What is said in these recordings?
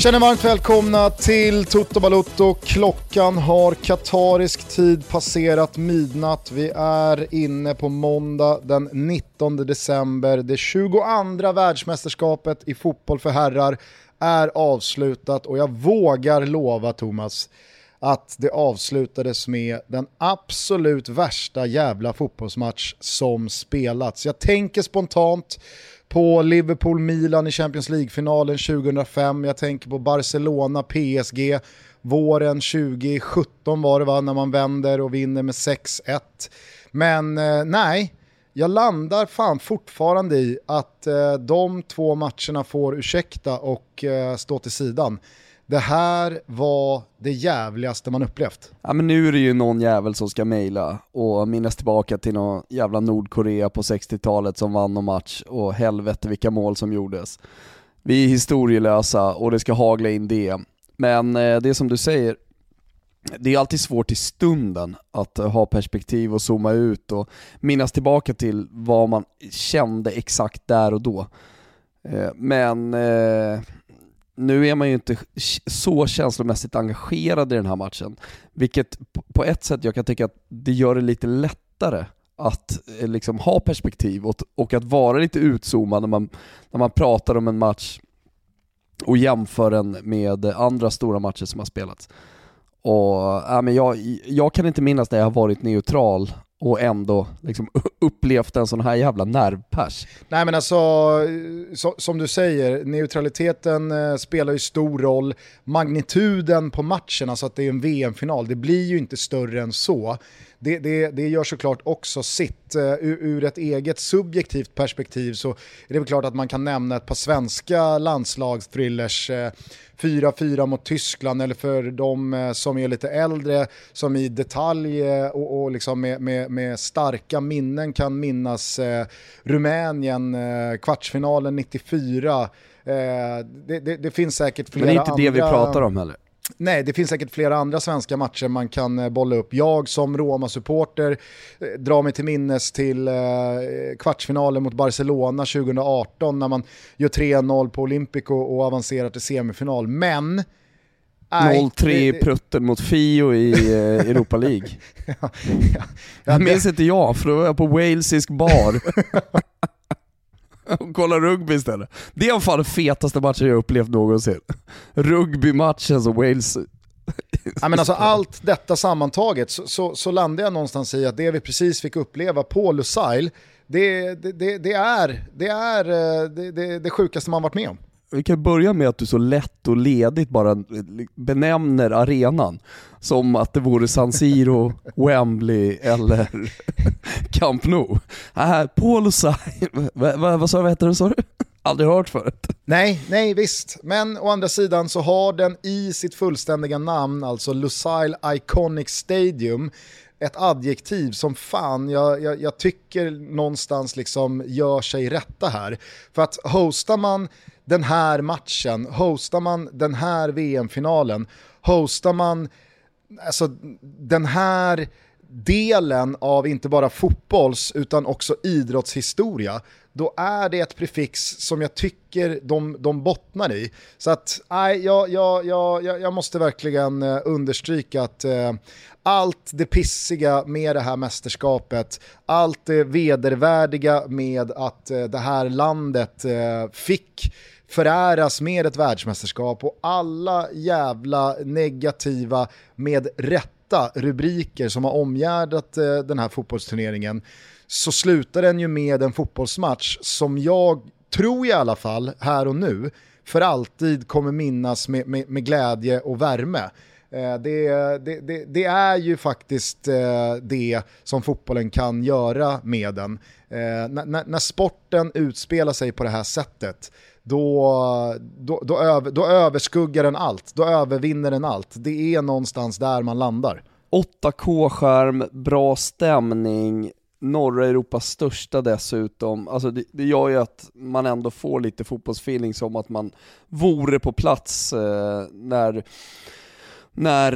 Känner varmt välkomna till Toto Balutto. Klockan har katarisk tid passerat midnatt. Vi är inne på måndag den 19 december. Det 22 världsmästerskapet i fotboll för herrar är avslutat och jag vågar lova Thomas att det avslutades med den absolut värsta jävla fotbollsmatch som spelats. Jag tänker spontant på Liverpool-Milan i Champions League-finalen 2005, jag tänker på Barcelona-PSG våren 2017 var det va, när man vänder och vinner med 6-1. Men eh, nej, jag landar fan fortfarande i att eh, de två matcherna får ursäkta och eh, stå till sidan. Det här var det jävligaste man upplevt. Ja men nu är det ju någon jävel som ska mejla och minnas tillbaka till någon jävla Nordkorea på 60-talet som vann någon match och helvete vilka mål som gjordes. Vi är historielösa och det ska hagla in eh, det. Men det är som du säger, det är alltid svårt i stunden att ha perspektiv och zooma ut och minnas tillbaka till vad man kände exakt där och då. Eh, men eh, nu är man ju inte så känslomässigt engagerad i den här matchen, vilket på ett sätt jag kan tycka att det gör det lite lättare att eh, liksom ha perspektiv och, och att vara lite utzoomad när man, när man pratar om en match och jämför den med andra stora matcher som har spelats. Och, äh, men jag, jag kan inte minnas när jag har varit neutral och ändå liksom upplevt en sån här jävla nervpers. Nej men alltså, så, som du säger, neutraliteten eh, spelar ju stor roll. Magnituden på matchen, alltså att det är en VM-final, det blir ju inte större än så det, det, det gör såklart också sitt. Uh, ur, ur, ett eget subjektivt perspektiv så är det väl klart att man kan nämna ett par svenska landslagsthrillers. Uh, 4-4 mot Tyskland eller för de uh, som är lite äldre som i detalj och, och liksom med, med, med, starka minnen kan minnas Rumänien, kvartsfinalen 94. Det, det, det, finns säkert flera andra... Men det är inte andra... det vi pratar om heller. Nej, det finns säkert flera andra svenska matcher man kan eh, bolla upp. Jag som Roma-supporter eh, drar mig till minnes till eh, kvartsfinalen mot Barcelona 2018 när man gör 3-0 på Olympico och avancerar till semifinal. Men 0-3 i prutten mot Fio i Europa League. ja, ja, ja, det minns inte jag, för då var jag på walesisk bar. och kolla rugby istället. Det är fan den fetaste matchen jag upplevt någonsin. Rugbymatchen som Wales ja, men alltså allt detta sammantaget så, så, så landar jag någonstans i att det vi precis fick uppleva på Lusail, det, det, det, det är, det, är eh, det, det, det sjukaste man varit med om. Vi kan börja med att du så lätt och ledigt bara benämner arenan som att det vore San Siro, Wembley eller Camp Nou. Äh, Paul vad sa det sa du? Aldrig hört förut. Nej, nej visst. Men å andra sidan så har den i sitt fullständiga namn, alltså Lusail Iconic Stadium, ett adjektiv som fan jag, jag, jag, tycker någonstans liksom gör sig rätta här. För att hostar man den här matchen, hostar man den här VM-finalen, hostar man alltså, den här delen av inte bara fotbolls utan också idrottshistoria, då är det ett prefix som jag tycker de, de bottnar i. Så att, nej, jag, jag, jag, jag måste verkligen eh, understryka att eh, allt det pissiga med det här mästerskapet, allt det vedervärdiga med att eh, det här landet eh, fick föräras med ett världsmästerskap och alla jävla negativa med rätta rubriker som har omgärdat eh, den här fotbollsturneringen så slutar den ju med en fotbollsmatch som jag tror i alla fall här och nu för alltid kommer minnas med, med, med glädje och värme. Eh, det, det, det, det, är ju faktiskt eh, det som fotbollen kan göra med den. Eh, när, när sporten utspelar sig på det här sättet då, då, då, över, då överskuggar den allt, då övervinner den allt. Det är någonstans där man landar. 8K-skärm, bra stämning, norra Europas största dessutom. Alltså det, det gör ju att man ändå får lite fotbollsfeeling som att man vore på plats eh, när när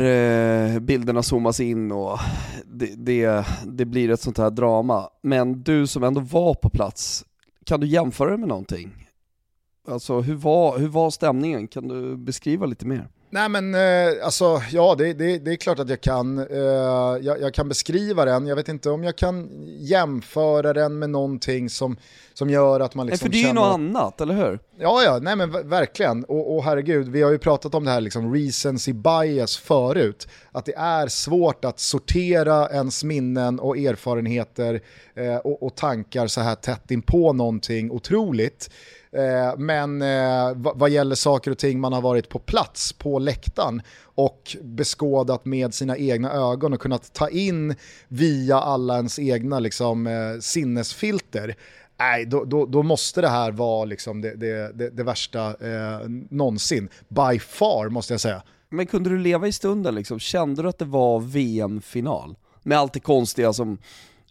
eh, bilderna zoomas in och det, det, det, blir ett sånt här drama. Men du som ändå var på plats, kan du jämföra det med någonting? Alltså hur var, hur var stämningen? Kan du beskriva lite mer? Nej men eh, alltså, ja det, det, det, är klart att jag kan. Eh, jag, jag, kan beskriva den, jag vet inte om jag kan jämföra den med någonting som, som gör att man liksom För det är ju något annat, eller hur? Ja, ja, nej men verkligen. Och, och herregud, vi har ju pratat om det här liksom recency bias förut. Att det är svårt att sortera ens minnen och erfarenheter eh, och, och tankar så här tätt in på någonting otroligt. Eh, men eh, vad gäller saker och ting man har varit på plats på läktaren och beskådat med sina egna ögon och kunnat ta in via alla ens egna liksom, eh, sinnesfilter nej, då, då, då, måste det här vara liksom det, det, det, det värsta eh, någonsin. By far måste jag säga. Men kunde du leva i stunden liksom? Kände du att det var VM-final? Med allt det konstiga som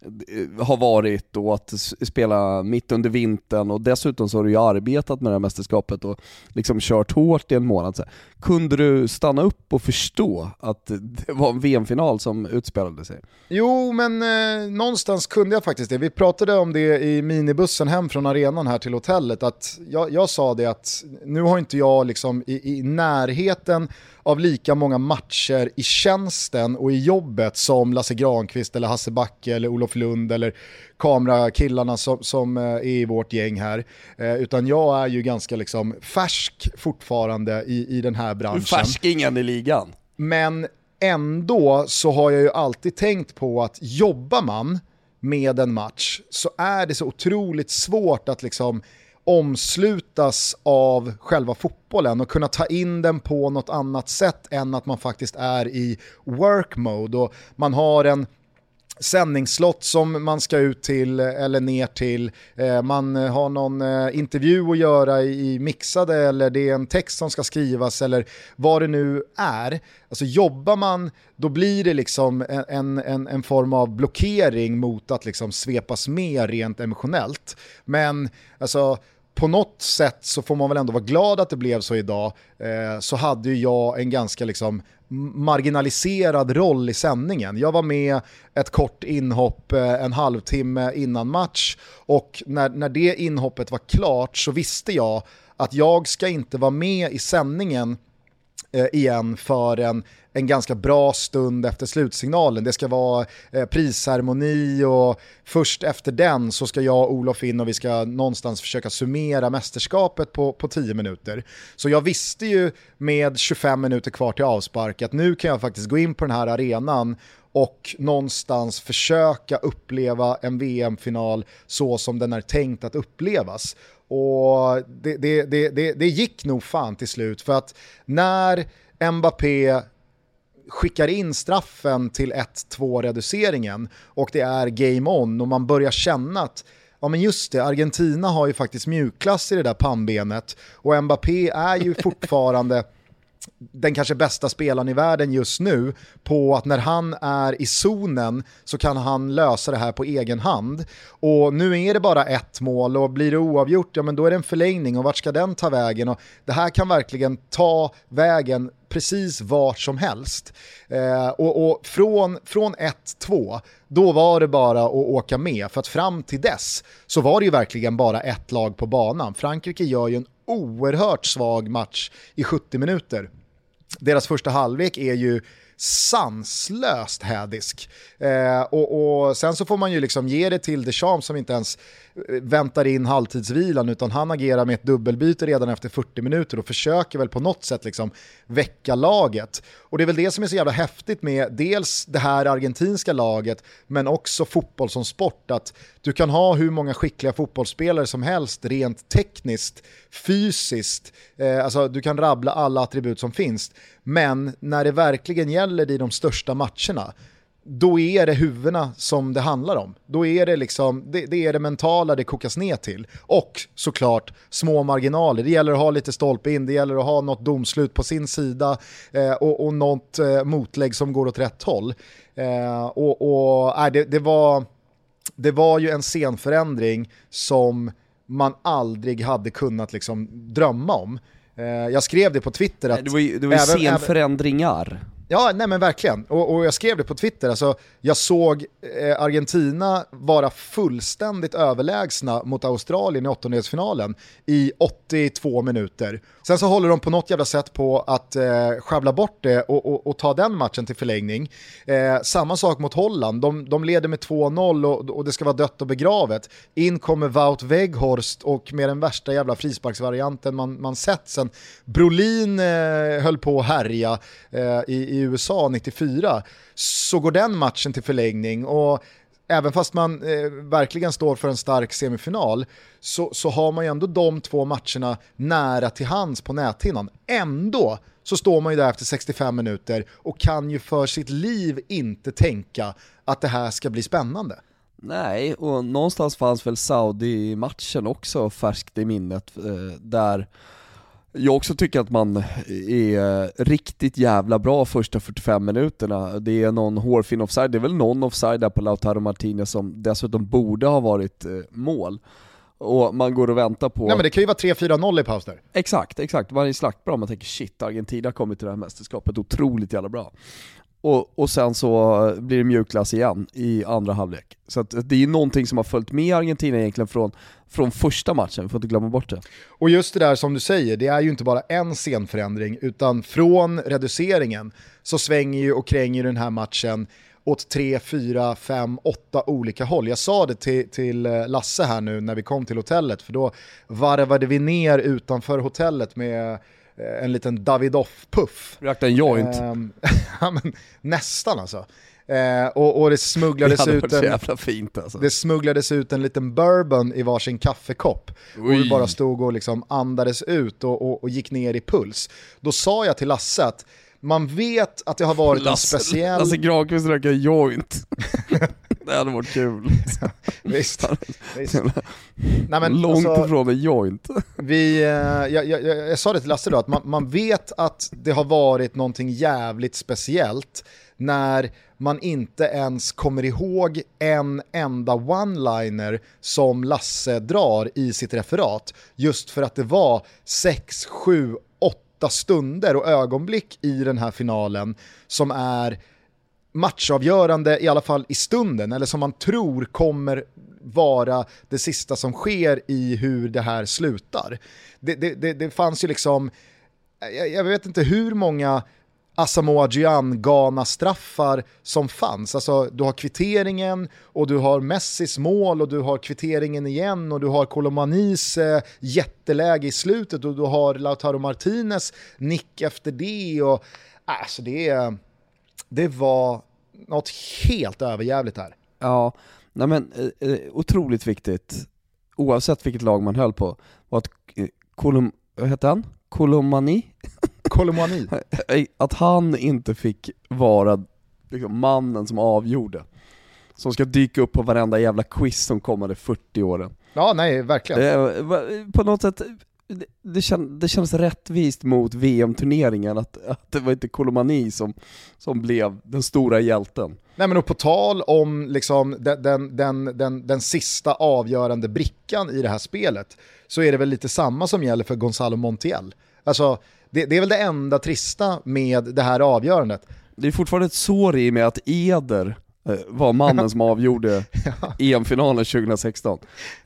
Eh, har varit och att spela mitt under vintern och dessutom så har du ju arbetat med det här mästerskapet och liksom kört hårt i en månad. Så kunde du stanna upp och förstå att det var en VM-final som utspelade sig? Jo, men eh, någonstans kunde jag faktiskt det. Vi pratade om det i minibussen hem från arenan här till hotellet, att jag, jag sa det att nu har inte jag liksom i, i närheten av lika många matcher i tjänsten och i jobbet som Lasse Granqvist eller Hasse Backe eller Olof Lund eller kamerakillarna som, som eh, är i vårt gäng här. Eh, utan jag är ju ganska liksom färsk fortfarande i, i den här branschen. Färskingen i ligan. Men ändå så har jag ju alltid tänkt på att jobbar man med en match så är det så otroligt svårt att liksom omslutas av själva fotbollen och kunna ta in den på något annat sätt än att man faktiskt är i work mode och man har en sändningsslott som man ska ut till eh, eller ner till. Eh, man eh, har någon intervju att göra i mixade eller det är en text som ska skrivas eller vad det nu är. Alltså jobbar man, då blir det liksom en, en, en form av blockering mot att liksom svepas med rent emotionellt. Men alltså på något sätt så får man väl ändå vara glad att det blev så idag, eh, så hade ju jag en ganska liksom marginaliserad roll i sändningen. Jag var med ett kort inhopp eh, en halvtimme innan match och när, när det inhoppet var klart så visste jag att jag ska inte vara med i sändningen eh, igen förrän en ganska bra stund efter slutsignalen. Det ska vara eh, prisceremoni och först efter den så ska jag och Olof in och vi ska någonstans försöka summera mästerskapet på, på 10 minuter. Så jag visste ju med 25 minuter kvar till avspark att nu kan jag faktiskt gå in på den här arenan och någonstans försöka uppleva en VM-final så som den är tänkt att upplevas. Och det, det, det, det, gick nog fan till slut för att när Mbappé skickar in straffen till 1-2 reduceringen och det är game on och man börjar känna att ja men just det, Argentina har ju faktiskt mjukklass i det där pannbenet och Mbappé är ju fortfarande den kanske bästa spelaren i världen just nu på att när han är i zonen så kan han lösa det här på egen hand. Och nu är det bara ett mål och blir det oavgjort, ja men då är det en förlängning och vart ska den ta vägen? Och det här kan verkligen ta vägen precis vart som helst. Eh, och, och, från, från 1-2, då var det bara att åka med, för att fram till dess så var det ju verkligen bara ett lag på banan. Frankrike gör ju en oerhört svag match i 70 minuter. Deras första halvlek är ju sanslöst hädisk. Eh, och, och, sen så får man ju liksom ge det till Deschamps som inte ens väntar in halvtidsvilan utan han agerar med ett dubbelbyte redan efter 40 minuter och försöker väl på något sätt liksom väcka laget. Och det är väl det som är så jävla häftigt med dels det här argentinska laget men också fotboll som sport att du kan ha hur många skickliga fotbollsspelare som helst rent tekniskt, fysiskt, eh, alltså du kan rabbla alla attribut som finns men när det verkligen gäller i de största matcherna, då är det huvudena som det handlar om. Då är det liksom, det, det, är det mentala det kokas ner till. Och såklart små marginaler. Det gäller att ha lite stolpe in, det gäller att ha något domslut på sin sida eh, och, och något eh, motlägg som går åt rätt håll. Eh, och och äh, det, det, var, det var ju en scenförändring som man aldrig hade kunnat liksom drömma om. Eh, jag skrev det på Twitter att... Det var ju, det var ju även, scenförändringar. Ja, nej men verkligen. Och, och jag skrev det på Twitter, alltså, jag såg eh, Argentina vara fullständigt överlägsna mot Australien i åttondelsfinalen i 82 minuter. Sen så håller de på något jävla sätt på att eh, sjabbla bort det och, och, och, ta den matchen till förlängning. Eh, samma sak mot Holland, de, de leder med 2-0 och, och, det ska vara dött och begravet. In kommer Wout Weghorst och med den värsta jävla frisparksvarianten man, man sett sen Brolin eh, höll på att härja eh, i, i USA 94 så går den matchen till förlängning och även fast man eh, verkligen står för en stark semifinal så, så har man ju ändå de två matcherna nära till hands på näthinnan. Ändå så står man ju där efter 65 minuter och kan ju för sitt liv inte tänka att det här ska bli spännande. Nej, och någonstans fanns väl Saudi-matchen också färskt i minnet, eh, där jag också tycker att man är riktigt jävla bra första 45 minuterna. Det är någon hårfin offside, det är väl någon offside där på Lautaro Martinez som dessutom borde ha varit eh, mål. Och man går och väntar på... Nej men det kan ju vara 3-4-0 i paus där. Exakt, exakt. Man är slaktbra, man tänker shit, Argentina kommer till det här mästerskapet otroligt jävla bra. Och, och sen så blir det mjukglass igen i andra halvlek. Så att det är någonting som har följt med Argentina egentligen från, från första matchen, vi får inte glömma bort det. Och just det där som du säger, det är ju inte bara en scenförändring, utan från reduceringen så svänger ju och kränger den här matchen åt tre, fyra, fem, åtta olika håll. Jag sa det till, till eh, Lasse här nu när vi kom till hotellet, för då varvade vi ner utanför hotellet med en liten Davidoff-puff. Rökte en joint? Eh, ja, men, nästan alltså. Eh, och, och, det smugglades det ut en, fint alltså. det smugglades ut en liten bourbon i varsin kaffekopp. Oj. Och vi bara stod och liksom andades ut och, och, och, gick ner i puls. Då sa jag till Lasse att man vet att det har varit Lasse, en speciell... Lasse Granqvist röker joint. det hade varit kul. visst. visst. Nej, men, Långt alltså, ifrån en joint. vi, eh, jag, jag, jag, jag, sa det till Lasse då, att man, man vet att det har varit någonting jävligt speciellt när man inte ens kommer ihåg en enda one-liner som Lasse drar i sitt referat. Just för att det var 6, 7, 8 stunder och ögonblick i den här finalen som är matchavgörande, i alla fall i stunden, eller som man tror kommer vara det sista som sker i hur det här slutar. Det, det, det, det fanns ju liksom, jag, jag, vet inte hur många Asamoah Gyan Ghana-straffar som fanns. Alltså du har kvitteringen och du har Messis mål och du har kvitteringen igen och du har Kolomanis eh, jätteläge i slutet och du har Lautaro Martinez nick efter det och äh, alltså det det var något helt överjävligt här. Ja, nej men eh, eh, otroligt viktigt, oavsett vilket lag man höll på, var att eh, Kolom, vad hette han? Kolomani? Kolomani? att han inte fick vara liksom, mannen som avgjorde. Som ska dyka upp på varenda jävla quiz som kommande 40 åren. Ja, nej, verkligen. På något sätt, det, det, känns rättvist mot VM-turneringen att, att det var inte Kolomani som, som blev den stora hjälten. Nej men och på tal om liksom den, den, den, den, den sista avgörande brickan i det här spelet så är det väl lite samma som gäller för Gonzalo Montiel. Alltså det, det är väl det enda trista med det här avgörandet. Det är fortfarande ett sår i med att Eder var mannen som avgjorde ja. EM-finalen 2016.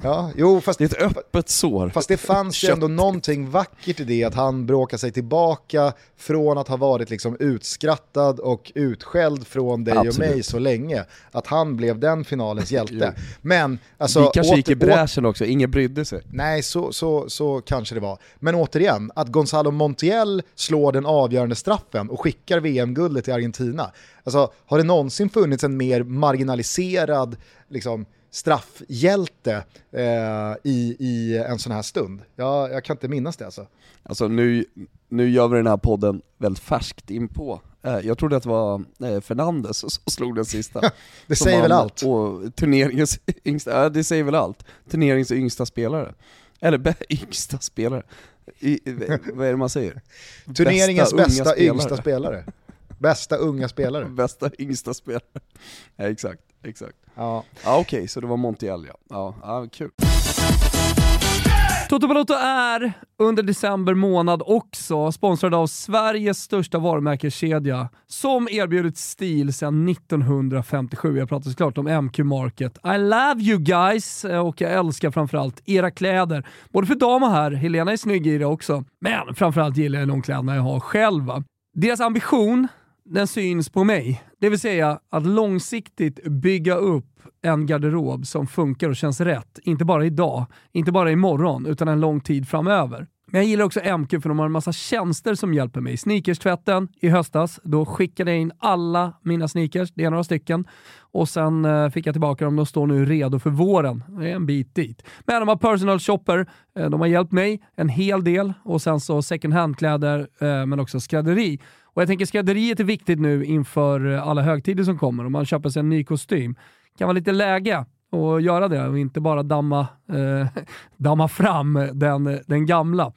Ja, jo, fast, det är ett öppet sår. Fast det fanns ju ändå någonting vackert i det att han bråkar sig tillbaka från att ha varit liksom utskrattad och utskälld från dig Absolut. och mig så länge. Att han blev den finalens hjälte. Men alltså... Vi kanske åter, gick i bräschen också, ingen brydde sig. Nej, så, så, så kanske det var. Men återigen, att Gonzalo Montiel slår den avgörande straffen och skickar VM-guldet till Argentina. Alltså, har det någonsin funnits en mer marginaliserad liksom, straffhjälte eh, i, i en sån här stund? Jag, jag kan inte minnas det alltså. Alltså nu, nu gör vi den här podden väldigt färskt inpå. Eh, jag trodde att det var eh, Fernandes som slog den sista. det säger väl allt? Och turneringens yngsta, ja, det säger väl allt. Turneringens yngsta spelare. Eller yngsta spelare. I, vad är det man säger? Turneringens bästa, bästa yngsta spelare. Bästa unga spelare. Bästa yngsta spelare. Ja, exakt, exakt. Ja. Ja okej, okay, så det var Montiel ja. Ja, ja kul. Toto Balotto är under december månad också sponsrad av Sveriges största varumärkeskedja som erbjudit stil sedan 1957. Jag pratar såklart om MQ Market. I love you guys och jag älskar framförallt era kläder. Både för dam och herr. Helena är snygg i det också. Men framförallt gillar jag de kläderna jag har själv. Deras ambition den syns på mig. Det vill säga att långsiktigt bygga upp en garderob som funkar och känns rätt. Inte bara idag, inte bara imorgon, utan en lång tid framöver. Men jag gillar också MQ för de har en massa tjänster som hjälper mig. Sneakers-tvätten i höstas, då skickade jag in alla mina sneakers, det är några stycken, och sen eh, fick jag tillbaka dem. De står nu redo för våren. Det är en bit dit. Men de har personal shopper, eh, de har hjälpt mig en hel del och sen så second hand-kläder, eh, men också skrädderi. Och jag tänker skrädderiet är viktigt nu inför eh, alla högtider som kommer. Om man köper sig en ny kostym kan vara lite läge att göra det och inte bara damma, eh, damma fram den, den gamla.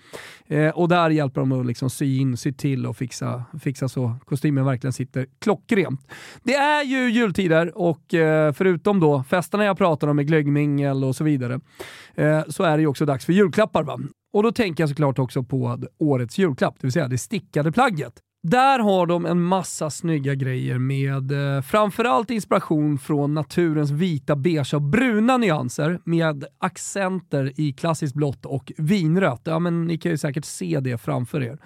Eh, och där hjälper de att liksom sy in, sy till och fixa, fixa så kostymen verkligen sitter klockrent. Det är ju jultider och eh, förutom då festerna jag pratar om med glöggmingel och så vidare eh, så är det ju också dags för julklappar. Va? Och då tänker jag såklart också på årets julklapp, det vill säga det stickade plagget. Där har de en massa snygga grejer med eh, framförallt inspiration från naturens vita, beige och bruna nyanser med accenter i klassiskt blått och vinrött. Ja, men ni kan ju säkert se det framför er.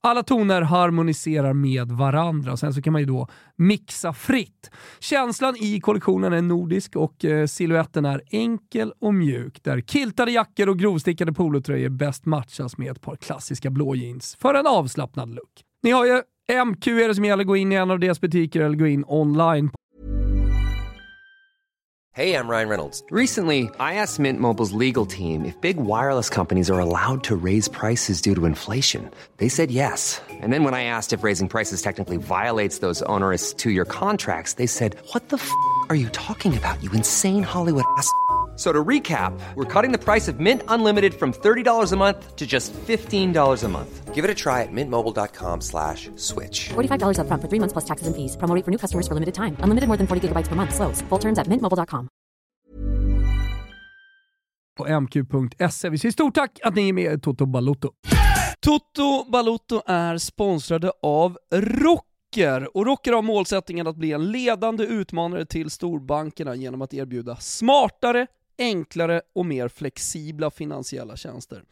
Alla toner harmoniserar med varandra. och Sen så kan man ju då mixa fritt. Känslan i kollektionen är nordisk och eh, siluetten är enkel och mjuk där kiltade jackor och grovstickade polotröjor bäst matchas med ett par klassiska blå jeans för en avslappnad look. Ni har ju MQ är det som gäller. Gå in i en av deras butiker eller gå in online. Hej, jag Ryan Reynolds. Recently, I asked Mint Mobile's legal team if big wireless companies are allowed to raise prices due to inflation. They said yes. And then when I asked if raising prices technically violates those onerous two-year contracts, they said, what the f*** are you talking about, you insane Hollywood ass?" So to recap, we're cutting the price of Mint Unlimited from $30 a month to just $15 a month. Give it a try at mintmobile.com slash switch. $45 up front for three months plus taxes and fees. Promo for new customers for limited time. Unlimited more than 40 gigabytes per month. Slows. Full terms at mintmobile.com. På mq.se. Vi säger stort tack att ni är med i Toto Balotto. Toto Balotto är sponsrade av Rock Rocker. Och Rocker har målsättningen att bli en ledande utmanare till storbankerna genom att erbjuda smartare, enklare och mer flexibla finansiella tjänster.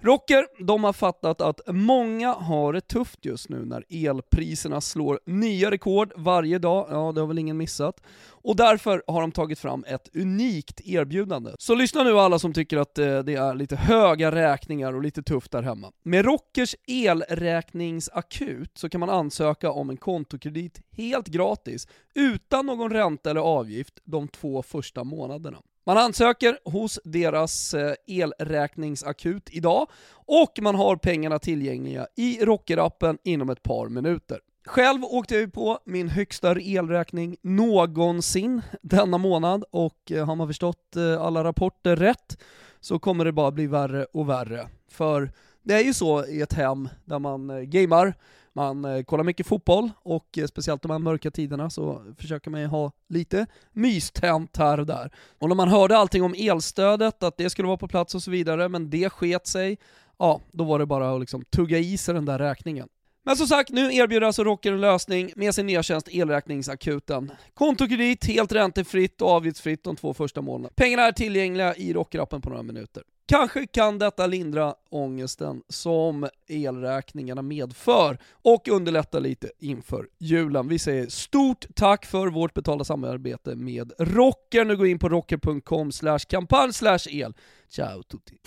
Rocker, de har fattat att många har det tufft just nu när elpriserna slår nya rekord varje dag, ja det har väl ingen missat. Och därför har de tagit fram ett unikt erbjudande. Så lyssna nu alla som tycker att eh, det är lite höga räkningar och lite tufft där hemma. Med Rockers elräkningsakut så kan man ansöka om en kontokredit helt gratis, utan någon ränta eller avgift de två första månaderna. Man ansöker hos deras eh, elräkningsakut idag och man har pengarna tillgängliga i Rockerappen inom ett par minuter. Själv åkte jag på min högsta elräkning någonsin denna månad och eh, har man förstått eh, alla rapporter rätt så kommer det bara bli värre och värre. För det är ju så i ett hem där man gamer, man eh, kollar mycket fotboll och eh, speciellt de här mörka tiderna så försöker man ju ha lite mystänt här och där. Och när man hörde allting om elstödet, att det skulle vara på plats och så vidare, men det sket sig, ja, då var det bara att liksom tugga i sig den där räkningen. Men som sagt, nu erbjuder alltså Rocker en lösning med sin nya tjänst Elräkningsakuten. Kontokredit helt räntefritt och avgiftsfritt de två första månaderna. Pengarna är tillgängliga i Rockerappen på några minuter. Kanske kan detta lindra ångesten som elräkningarna medför och underlätta lite inför julen. Vi säger stort tack för vårt betalda samarbete med Rocker. Nu går in på rocker.com kampanj el. Ciao tutti!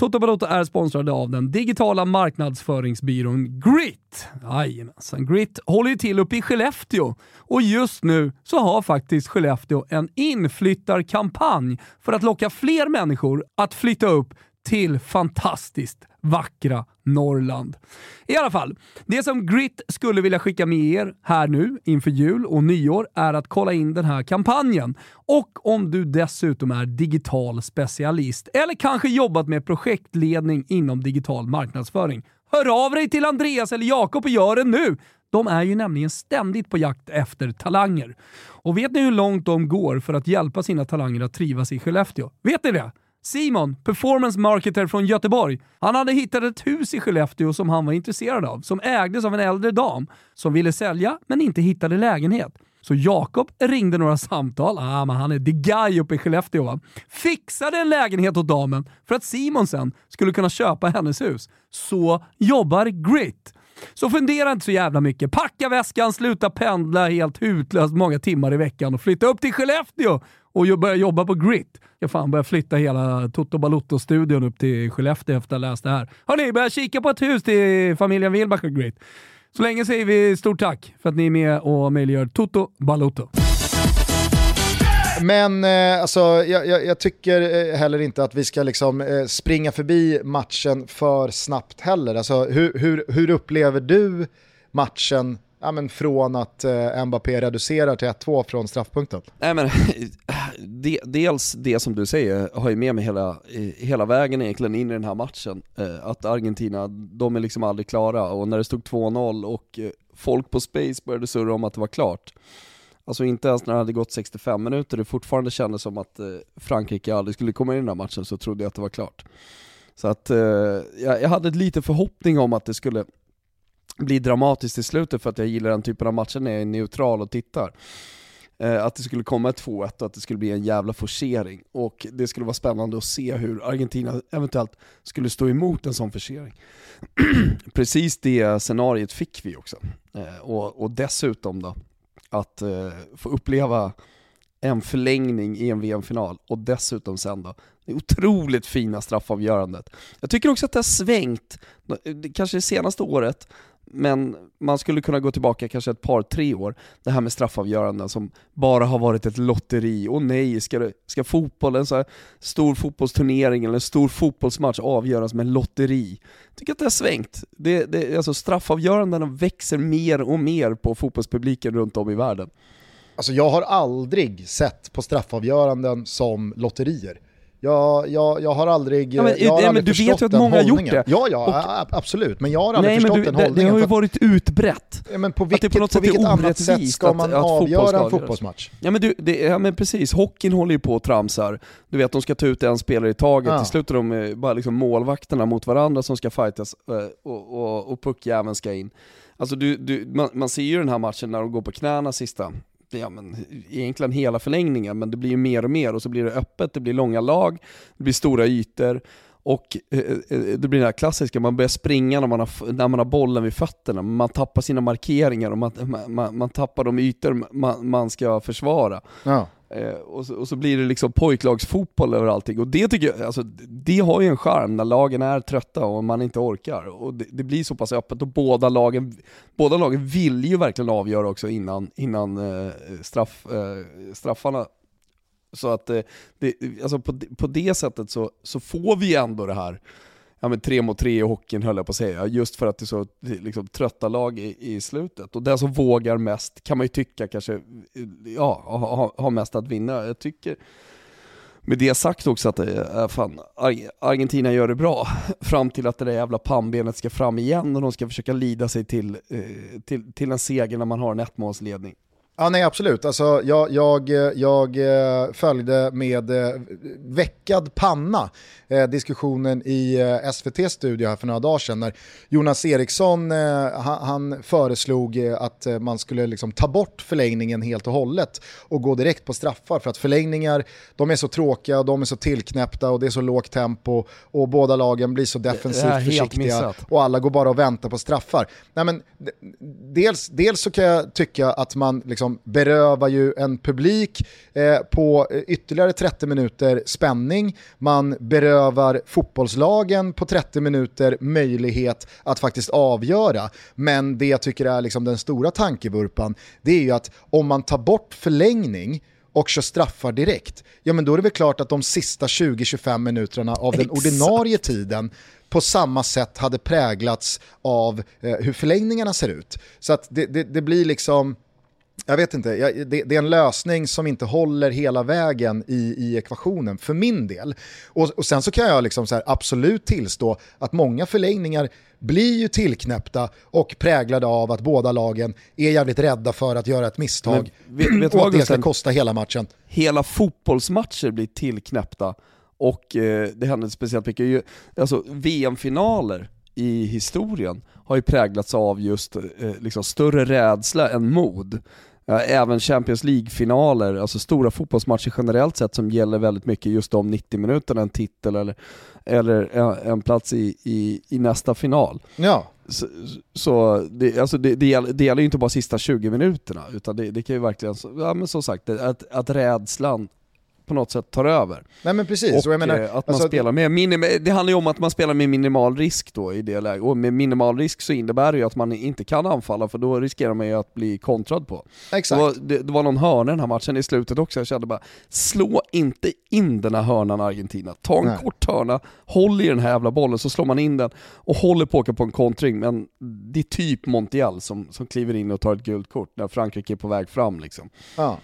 Toto Balotto är sponsrade av den digitala marknadsföringsbyrån Grit. Jajamensan, Grit håller ju till uppe i Skellefteå och just nu så har faktiskt Skellefteå en inflyttarkampanj för att locka fler människor att flytta upp till fantastiskt vackra Norrland. I alla fall, det som Grit skulle vilja skicka med er här nu inför jul och nyår är att kolla in den här kampanjen. Och om du dessutom är digital specialist eller kanske jobbat med projektledning inom digital marknadsföring, hör av dig till Andreas eller Jakob och gör det nu! De är ju nämligen ständigt på jakt efter talanger. Och vet ni hur långt de går för att hjälpa sina talanger att trivas i Skellefteå? Vet ni det? Simon, performance marketer från Göteborg, han hade hittat ett hus i Skellefteå som han var intresserad av, som ägdes av en äldre dam som ville sälja men inte hittade lägenhet. Så Jakob ringde några samtal, ah, men han är the guy uppe i Skellefteå va? Fixade en lägenhet åt damen för att Simon sen skulle kunna köpa hennes hus. Så jobbar Grit. Så fundera inte så jävla mycket. Packa väskan, sluta pendla helt hutlöst många timmar i veckan och flytta upp till Skellefteå och börja jobba på Grit. Jag fan börja flytta hela Toto Balotto-studion upp till Skellefteå efter att ha läst det här. Hörni, börja kika på ett hus till familjen Wilbach och Grit. Så länge säger vi stort tack för att ni är med och möjliggör Toto Balotto. Men eh, alltså, jag, jag, jag, tycker eh, heller inte att vi ska liksom, eh, springa förbi matchen för snabbt heller. Alltså, hur, hur, hur upplever du matchen ja, men från att eh, Mbappé reducerar till 1-2 från straffpunkten? Nej, men, de, dels det som du säger har ju med mig hela, hela vägen egentligen in i den här matchen. Eh, att Argentina, de är liksom aldrig klara och när det stod 2-0 och eh, folk på Space började surra om att det var klart. Alltså inte ens när det hade gått 65 minuter, det fortfarande kändes som att eh, Frankrike aldrig skulle komma in i den här matchen, så trodde jag att det var klart. Så att eh, jag, jag hade lite förhoppning om att det skulle bli dramatiskt i slutet för att jag gillar den typen av matcher när jag är neutral och tittar. Eh, att det skulle komma ett 2-1 och att det skulle bli en jävla forcering. Och det skulle vara spännande att se hur Argentina eventuellt skulle stå emot en sån forcering. Precis det scenariet fick vi också. Eh, och, och dessutom då, att eh, få uppleva en förlängning i en VM-final och dessutom sen då, det otroligt fina straffavgörandet. Jag tycker också att det har svängt, eh, kanske det senaste året, men man skulle kunna gå tillbaka kanske ett par, tre år, det här med straffavgöranden som bara har varit ett lotteri. Och nej, ska, det, ska fotboll, en så här stor fotbollsturnering eller en stor fotbollsmatch avgöras med lotteri? Jag tycker att det har svängt. Det, det, alltså straffavgörandena växer mer och mer på fotbollspubliken runt om i världen. Alltså jag har aldrig sett på straffavgöranden som lotterier. Jag, jag, jag har aldrig, ja, men, jag har ja, aldrig Du vet ju att många har gjort det. Ja, ja och, absolut. Men jag har aldrig nej, förstått du, den det, hållningen. Det har ju varit utbrett. Ja, men på vilket, på, på vilket annat sätt ska man att, att avgöra en fotbollsmatch? Ja men, du, det, ja men precis, hockeyn håller ju på och tramsar. Du vet, de ska ta ut en spelare i taget, ja. till slut är de bara liksom målvakterna mot varandra som ska fightas eh, och, och, och puckjäveln ska in. Alltså du, du, man, man ser ju den här matchen när de går på knäna sista ja, men, egentligen hela förlängningen, men det blir ju mer och mer och så blir det öppet, det blir långa lag, det blir stora ytor och eh, eh, eh, det blir det här klassiska, man börjar springa när man har, när man har bollen vid fötterna, man tappar sina markeringar och man, man, man tappar de ytor man, man ska försvara. Ja. Eh, och, så, och, så, blir det liksom pojklagsfotboll över allting. Och det tycker jag, alltså, det har ju en charm när lagen är trötta och man inte orkar. Och det, det, blir så pass öppet och båda lagen, båda lagen vill ju verkligen avgöra också innan, innan eh, straff, eh, straffarna. Så att eh, det, alltså på, på det sättet så, så får vi ändå det här ja, men tre mot tre i hockeyn höll jag på att säga, just för att det är så liksom, trötta lag i, i slutet. Och den som vågar mest kan man ju tycka kanske ja, har ha mest att vinna. Jag tycker med det sagt också att äh, fan, Argentina gör det bra fram till att det där jävla pannbenet ska fram igen och de ska försöka lida sig till, eh, till, till en seger när man har en ettmålsledning. Ja, nej absolut. Alltså, jag, jag, jag eh, följde med eh, veckad panna eh, diskussionen i eh, SVT studio här för några dagar sedan när Jonas Eriksson eh, han, föreslog eh, att man skulle liksom ta bort förlängningen helt och hållet och gå direkt på straffar för att förlängningar de är så tråkiga, de är så tillknäppta och det är så lågt tempo och båda lagen blir så defensivt försiktiga missat. och alla går bara och väntar på straffar. Nej, men, dels, dels så kan jag tycka att man liksom berövar ju en publik eh, på ytterligare 30 minuter spänning, man berövar fotbollslagen på 30 minuter möjlighet att faktiskt avgöra. Men det jag tycker är liksom den stora tankevurpan, det är ju att om man tar bort förlängning och kör straffar direkt, ja men då är det väl klart att de sista 20-25 minuterna av den Exakt. ordinarie tiden på samma sätt hade präglats av eh, hur förlängningarna ser ut. Så att det, det, det blir liksom jag vet inte, det, det, är en lösning som inte håller hela vägen i, i ekvationen för min del. Och, och sen så kan jag liksom så absolut tillstå att många förlängningar blir ju tillknäppta och präglade av att båda lagen är jävligt rädda för att göra ett misstag. Men, vet, vet och att det ska kosta hela matchen. Hela fotbollsmatcher blir tillknäppta och eh, det hände speciellt mycket. Alltså VM-finaler i historien har ju präglats av just eh, liksom större rädsla än mod. Även Champions League-finaler, alltså stora fotbollsmatcher generellt sett som gäller väldigt mycket just de 90 minuterna, en titel eller, eller en plats i, i, i nästa final. Ja. Så, så det, alltså det, det, gäller, det gäller ju inte bara sista 20 minuterna, utan det, det kan ju verkligen, ja men som sagt, att, att rädslan på något sätt tar över. Nej men precis. Och, och menar, eh, att man alltså, spelar med minim det handlar ju om att man spelar med minimal risk då i det läget, och med minimal risk så innebär det ju att man inte kan anfalla för då riskerar man ju att bli kontrad på. Exakt. Det var, det, det var någon hörna i den här matchen i slutet också, jag kände bara, slå inte in den här hörnan Argentina. Ta en Nej. kort hörna, håll i den här jävla bollen så slår man in den och håller på att åka på en kontring, men det är typ Montiel som, som kliver in och tar ett gult kort när Frankrike är på väg fram liksom. Ja.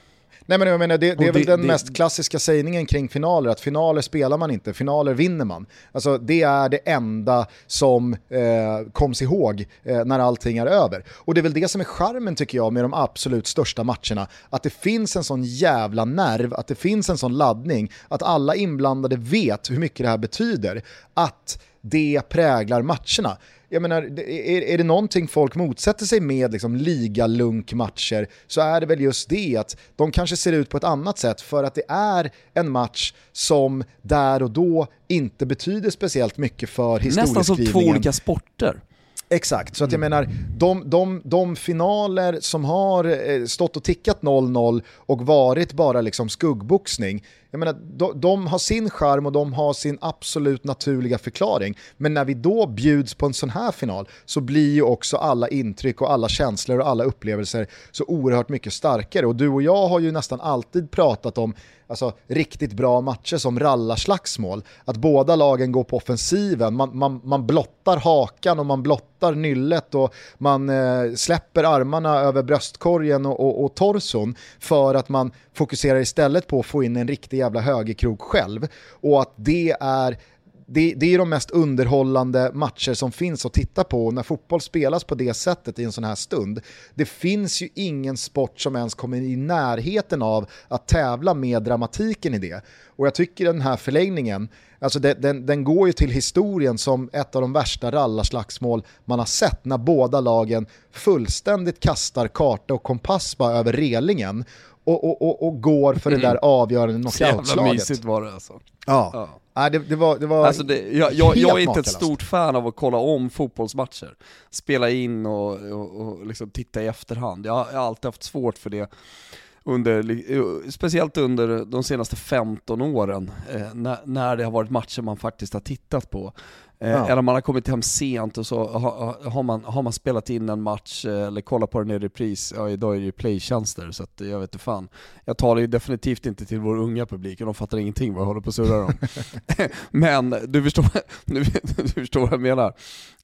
Nej men jag menar, det, det är väl det, den det, mest klassiska sägningen kring finaler, att finaler spelar man inte, finaler vinner man. Alltså det är det enda som eh, koms ihåg eh, när allting är över. Och det är väl det som är charmen tycker jag med de absolut största matcherna, att det finns en sån jävla nerv, att det finns en sån laddning, att alla inblandade vet hur mycket det här betyder, att det präglar matcherna jag menar, är, är det någonting folk motsätter sig med liksom, ligalunkmatcher så är det väl just det att de kanske ser ut på ett annat sätt för att det är en match som där och då inte betyder speciellt mycket för historieskrivningen. Nästan som två olika sporter. Exakt, så att jag mm. menar, de, de, de finaler som har eh, stått och tickat 0-0 och varit bara liksom skuggboxning, jag menar, de, de, har sin charm och de har sin absolut naturliga förklaring. Men när vi då bjuds på en sån här final så blir ju också alla intryck och alla känslor och alla upplevelser så oerhört mycket starkare. Och du och jag har ju nästan alltid pratat om alltså, riktigt bra matcher som rallarslagsmål. Att båda lagen går på offensiven, man, man, man blottar hakan och man blottar nyllet och man eh, släpper armarna över bröstkorgen och, och, och torson för att man fokuserar istället på att få in en riktig jävla högerkrok själv. Och att det är det, det, är de mest underhållande matcher som finns att titta på och när fotboll spelas på det sättet i en sån här stund. Det finns ju ingen sport som ens kommer i närheten av att tävla med dramatiken i det. Och jag tycker den här förlängningen, alltså den, den, den går ju till historien som ett av de värsta rallarslagsmål man har sett när båda lagen fullständigt kastar karta och kompass bara över relingen och, och, och, och går för det där avgörande knockoutslaget. Så jävla mysigt var det alltså. Ja. ja. Nej, det, det, var, det var alltså det, jag, jag, jag, är inte ett stort fan av att kolla om fotbollsmatcher. Spela in och, och, och liksom titta i efterhand. Jag, jag har alltid haft svårt för det under, speciellt under de senaste 15 åren, eh, när, när det har varit matcher man faktiskt har tittat på. Eh, ja. Eller man har kommit hem sent och så har, har, man, har man spelat in en match eh, eller kollat på den i repris, ja idag är det ju playtjänster så att jag vet inte fan. Jag talar ju definitivt inte till vår unga publik och de fattar ingenting vad jag håller på och surrar om. men du förstår, du, du förstår vad jag menar.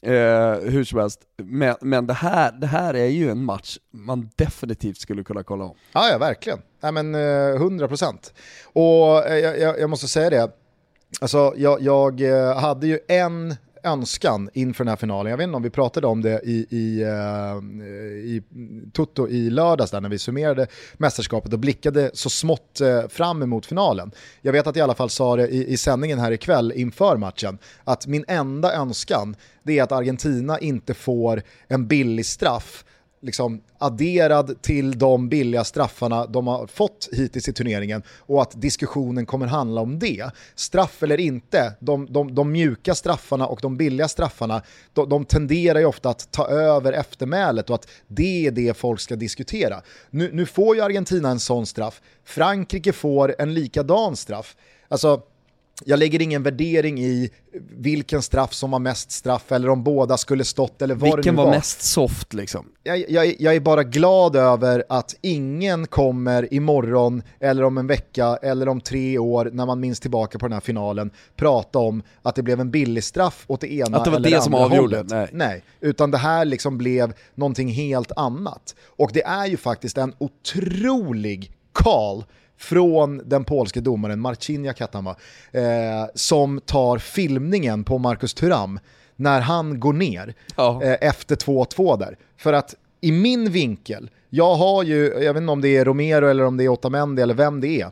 Eh, hur som helst, men, men det, här, det här är ju en match man definitivt skulle kunna kolla om. Ja, ja verkligen. Ja, men, eh, 100%. Och eh, jag, jag måste säga det, Alltså, jag, jag eh, hade ju en önskan inför den här finalen. Jag vet inte om vi pratade om det i, i, uh, i Toto i lördags där när vi summerade mästerskapet och blickade så smått uh, fram emot finalen. Jag vet att jag i alla fall sa det i, i sändningen här ikväll inför matchen, att min enda önskan det är att Argentina inte får en billig straff liksom adderad till de billiga straffarna de har fått hittills i turneringen och att diskussionen kommer handla om det. Straff eller inte, de, de, de mjuka straffarna och de billiga straffarna, de, de, tenderar ju ofta att ta över eftermälet och att det är det folk ska diskutera. Nu, nu får ju Argentina en sån straff, Frankrike får en likadan straff. Alltså, jag lägger ingen värdering i vilken straff som var mest straff eller om båda skulle stått eller vad vilken det nu var. var mest soft liksom? Jag, jag, jag, är bara glad över att ingen kommer imorgon eller om en vecka eller om tre år när man minns tillbaka på den här finalen prata om att det blev en billig straff åt det ena att det var eller det som avgjorde. Nej. Nej, utan det här liksom blev någonting helt annat. Och det är ju faktiskt en otrolig call från den polske domaren Marcin Jakatama eh, som tar filmningen på Marcus Thuram när han går ner ja. eh, efter 2-2 där. För att i min vinkel, jag har ju, jag vet inte om det är Romero eller om det är Otamendi eller vem det är,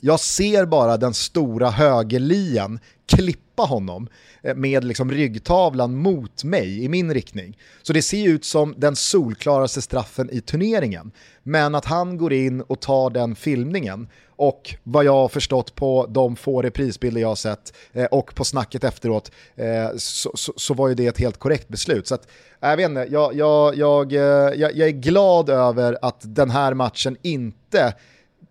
jag ser bara den stora högerlian klippa honom eh, med liksom ryggtavlan mot mig i min riktning. Så det ser ut som den solklaraste straffen i turneringen. Men att han går in och tar den filmningen och vad jag har förstått på de få reprisbilder jag har sett eh, och på snacket efteråt eh, så, så, så, var ju det ett helt korrekt beslut. Så att, jag vet inte, jag, jag, jag, jag, jag är glad över att den här matchen inte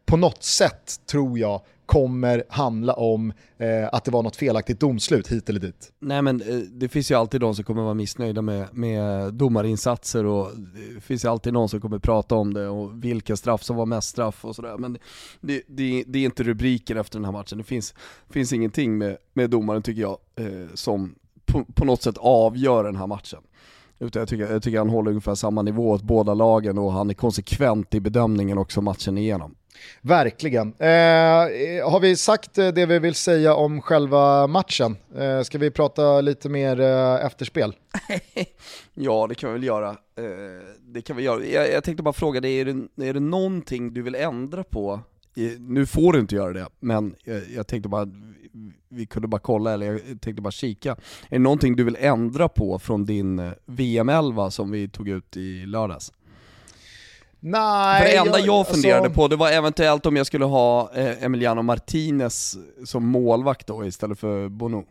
på något sätt, tror jag, kommer handla om eh, att det var något felaktigt domslut hit eller dit. Nej men eh, det finns ju alltid de som kommer vara missnöjda med, med domarinsatser och det finns ju alltid någon som kommer prata om det och vilka straff som var mest straff och sådär. Men det, det, det, är inte rubriker efter den här matchen. Det finns, finns ingenting med, med domaren tycker jag eh, som på, på något sätt avgör den här matchen. Utan jag tycker, jag tycker han håller ungefär samma nivå åt båda lagen och han är konsekvent i bedömningen också matchen igenom. Verkligen. Eh, har vi sagt eh, det vi vill säga om själva matchen? Eh, ska vi prata lite mer eh, efterspel? ja, det kan vi väl göra. Eh, det kan vi göra. Jag, jag tänkte bara fråga dig, är det, är det någonting du vill ändra på? Nu får du inte göra det, men jag, jag tänkte bara, vi kunde bara kolla, eller jag tänkte bara kika. Är det någonting du vill ändra på från din eh, VM-11 som vi tog ut i lördags? Nej, För det enda jag, jag funderade alltså... på, det var eventuellt om jag skulle ha eh, Emiliano Martinez som målvakt då istället för Bono.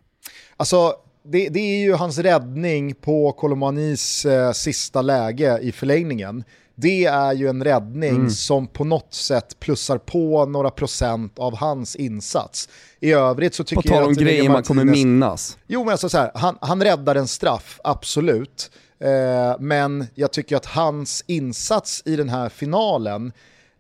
Alltså, det, det är ju hans räddning på Kolomanis eh, sista läge i förlängningen. Det är ju en räddning mm. som på något sätt plussar på några procent av hans insats. I övrigt så tycker jag att... På tal om grejer man kommer minnas. Jo men alltså så här, han, han räddar en straff, absolut. Eh, men jag tycker att hans insats i den här finalen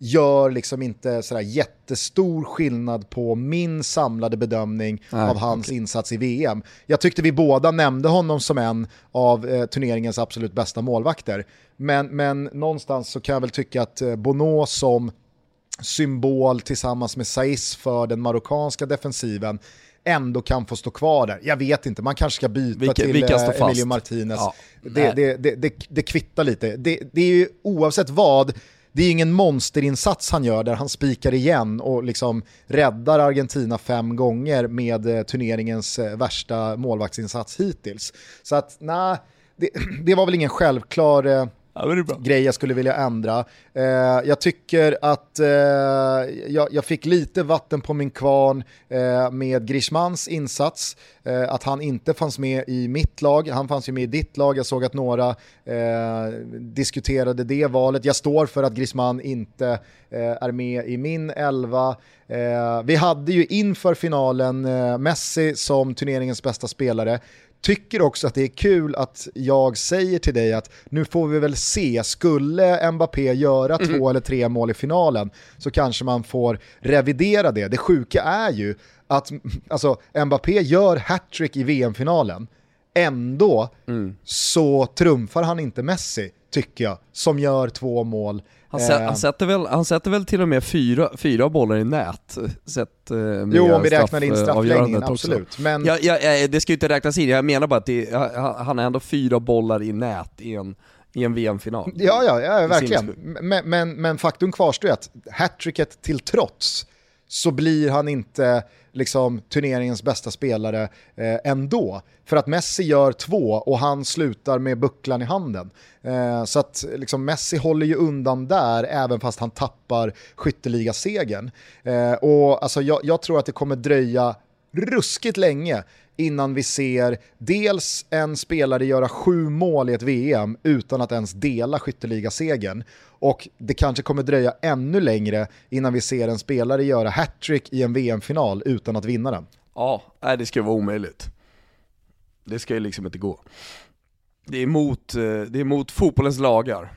gör liksom inte sådär jättestor skillnad på min samlade bedömning Nej, av hans okay. insats i VM. Jag tyckte vi båda nämnde honom som en av eh, turneringens absolut bästa målvakter. Men, men någonstans så kan jag väl tycka att eh, Bono som symbol tillsammans med Saiz för den marockanska defensiven ändå kan få stå kvar där. Jag vet inte, man kanske ska byta vilka, till vilka eh, Emilio Martinez. Ja, det, det, det, det, kvittar lite. Det, det är ju oavsett vad, det är ingen monsterinsats han gör där han spikar igen och liksom räddar Argentina fem gånger med eh, turneringens eh, värsta målvaktsinsats hittills. Så att nej, det, det var väl ingen självklar Ja, grej jag skulle vilja ändra. Eh, jag tycker att eh, jag, jag, fick lite vatten på min kvarn eh, med Grishmans insats. Eh, att han inte fanns med i mitt lag, han fanns ju med i ditt lag. Jag såg att några eh, diskuterade det valet. Jag står för att Griezmann inte eh, är med i min elva. Eh, vi hade ju inför finalen eh, Messi som turneringens bästa spelare tycker också att det är kul att jag säger till dig att nu får vi väl se, skulle Mbappé göra mm. två eller tre mål i finalen så kanske man får revidera det. Det sjuka är ju att alltså, Mbappé gör hattrick i VM-finalen, ändå mm. så trumfar han inte Messi, tycker jag, som gör två mål han, eh. han, sätter väl, han sätter väl till och med fyra, fyra bollar i nät, sett, eh, Jo, om vi räknar in straffläggningen, absolut. Men... Ja, ja, det ska ju inte räknas in, jag menar bara att det, han har ändå fyra bollar i nät i en, i en VM-final. Ja, ja, ja verkligen. Men, men, men faktum kvarstår att hattricket till trots så blir han inte liksom, turneringens bästa spelare eh, ändå. För att Messi gör två och han slutar med bucklan i handen. Eh, så att liksom, Messi håller ju undan där även fast han tappar skytteligasegern. Eh, och alltså, jag, jag tror att det kommer dröja ruskigt länge innan vi ser dels en spelare göra sju mål i ett VM utan att ens dela skytteligasegern och det kanske kommer dröja ännu längre innan vi ser en spelare göra hattrick i en VM-final utan att vinna den. Ja, det ska vara omöjligt. Det ska ju liksom inte gå. Det är emot, eh, det är emot fotbollens lagar.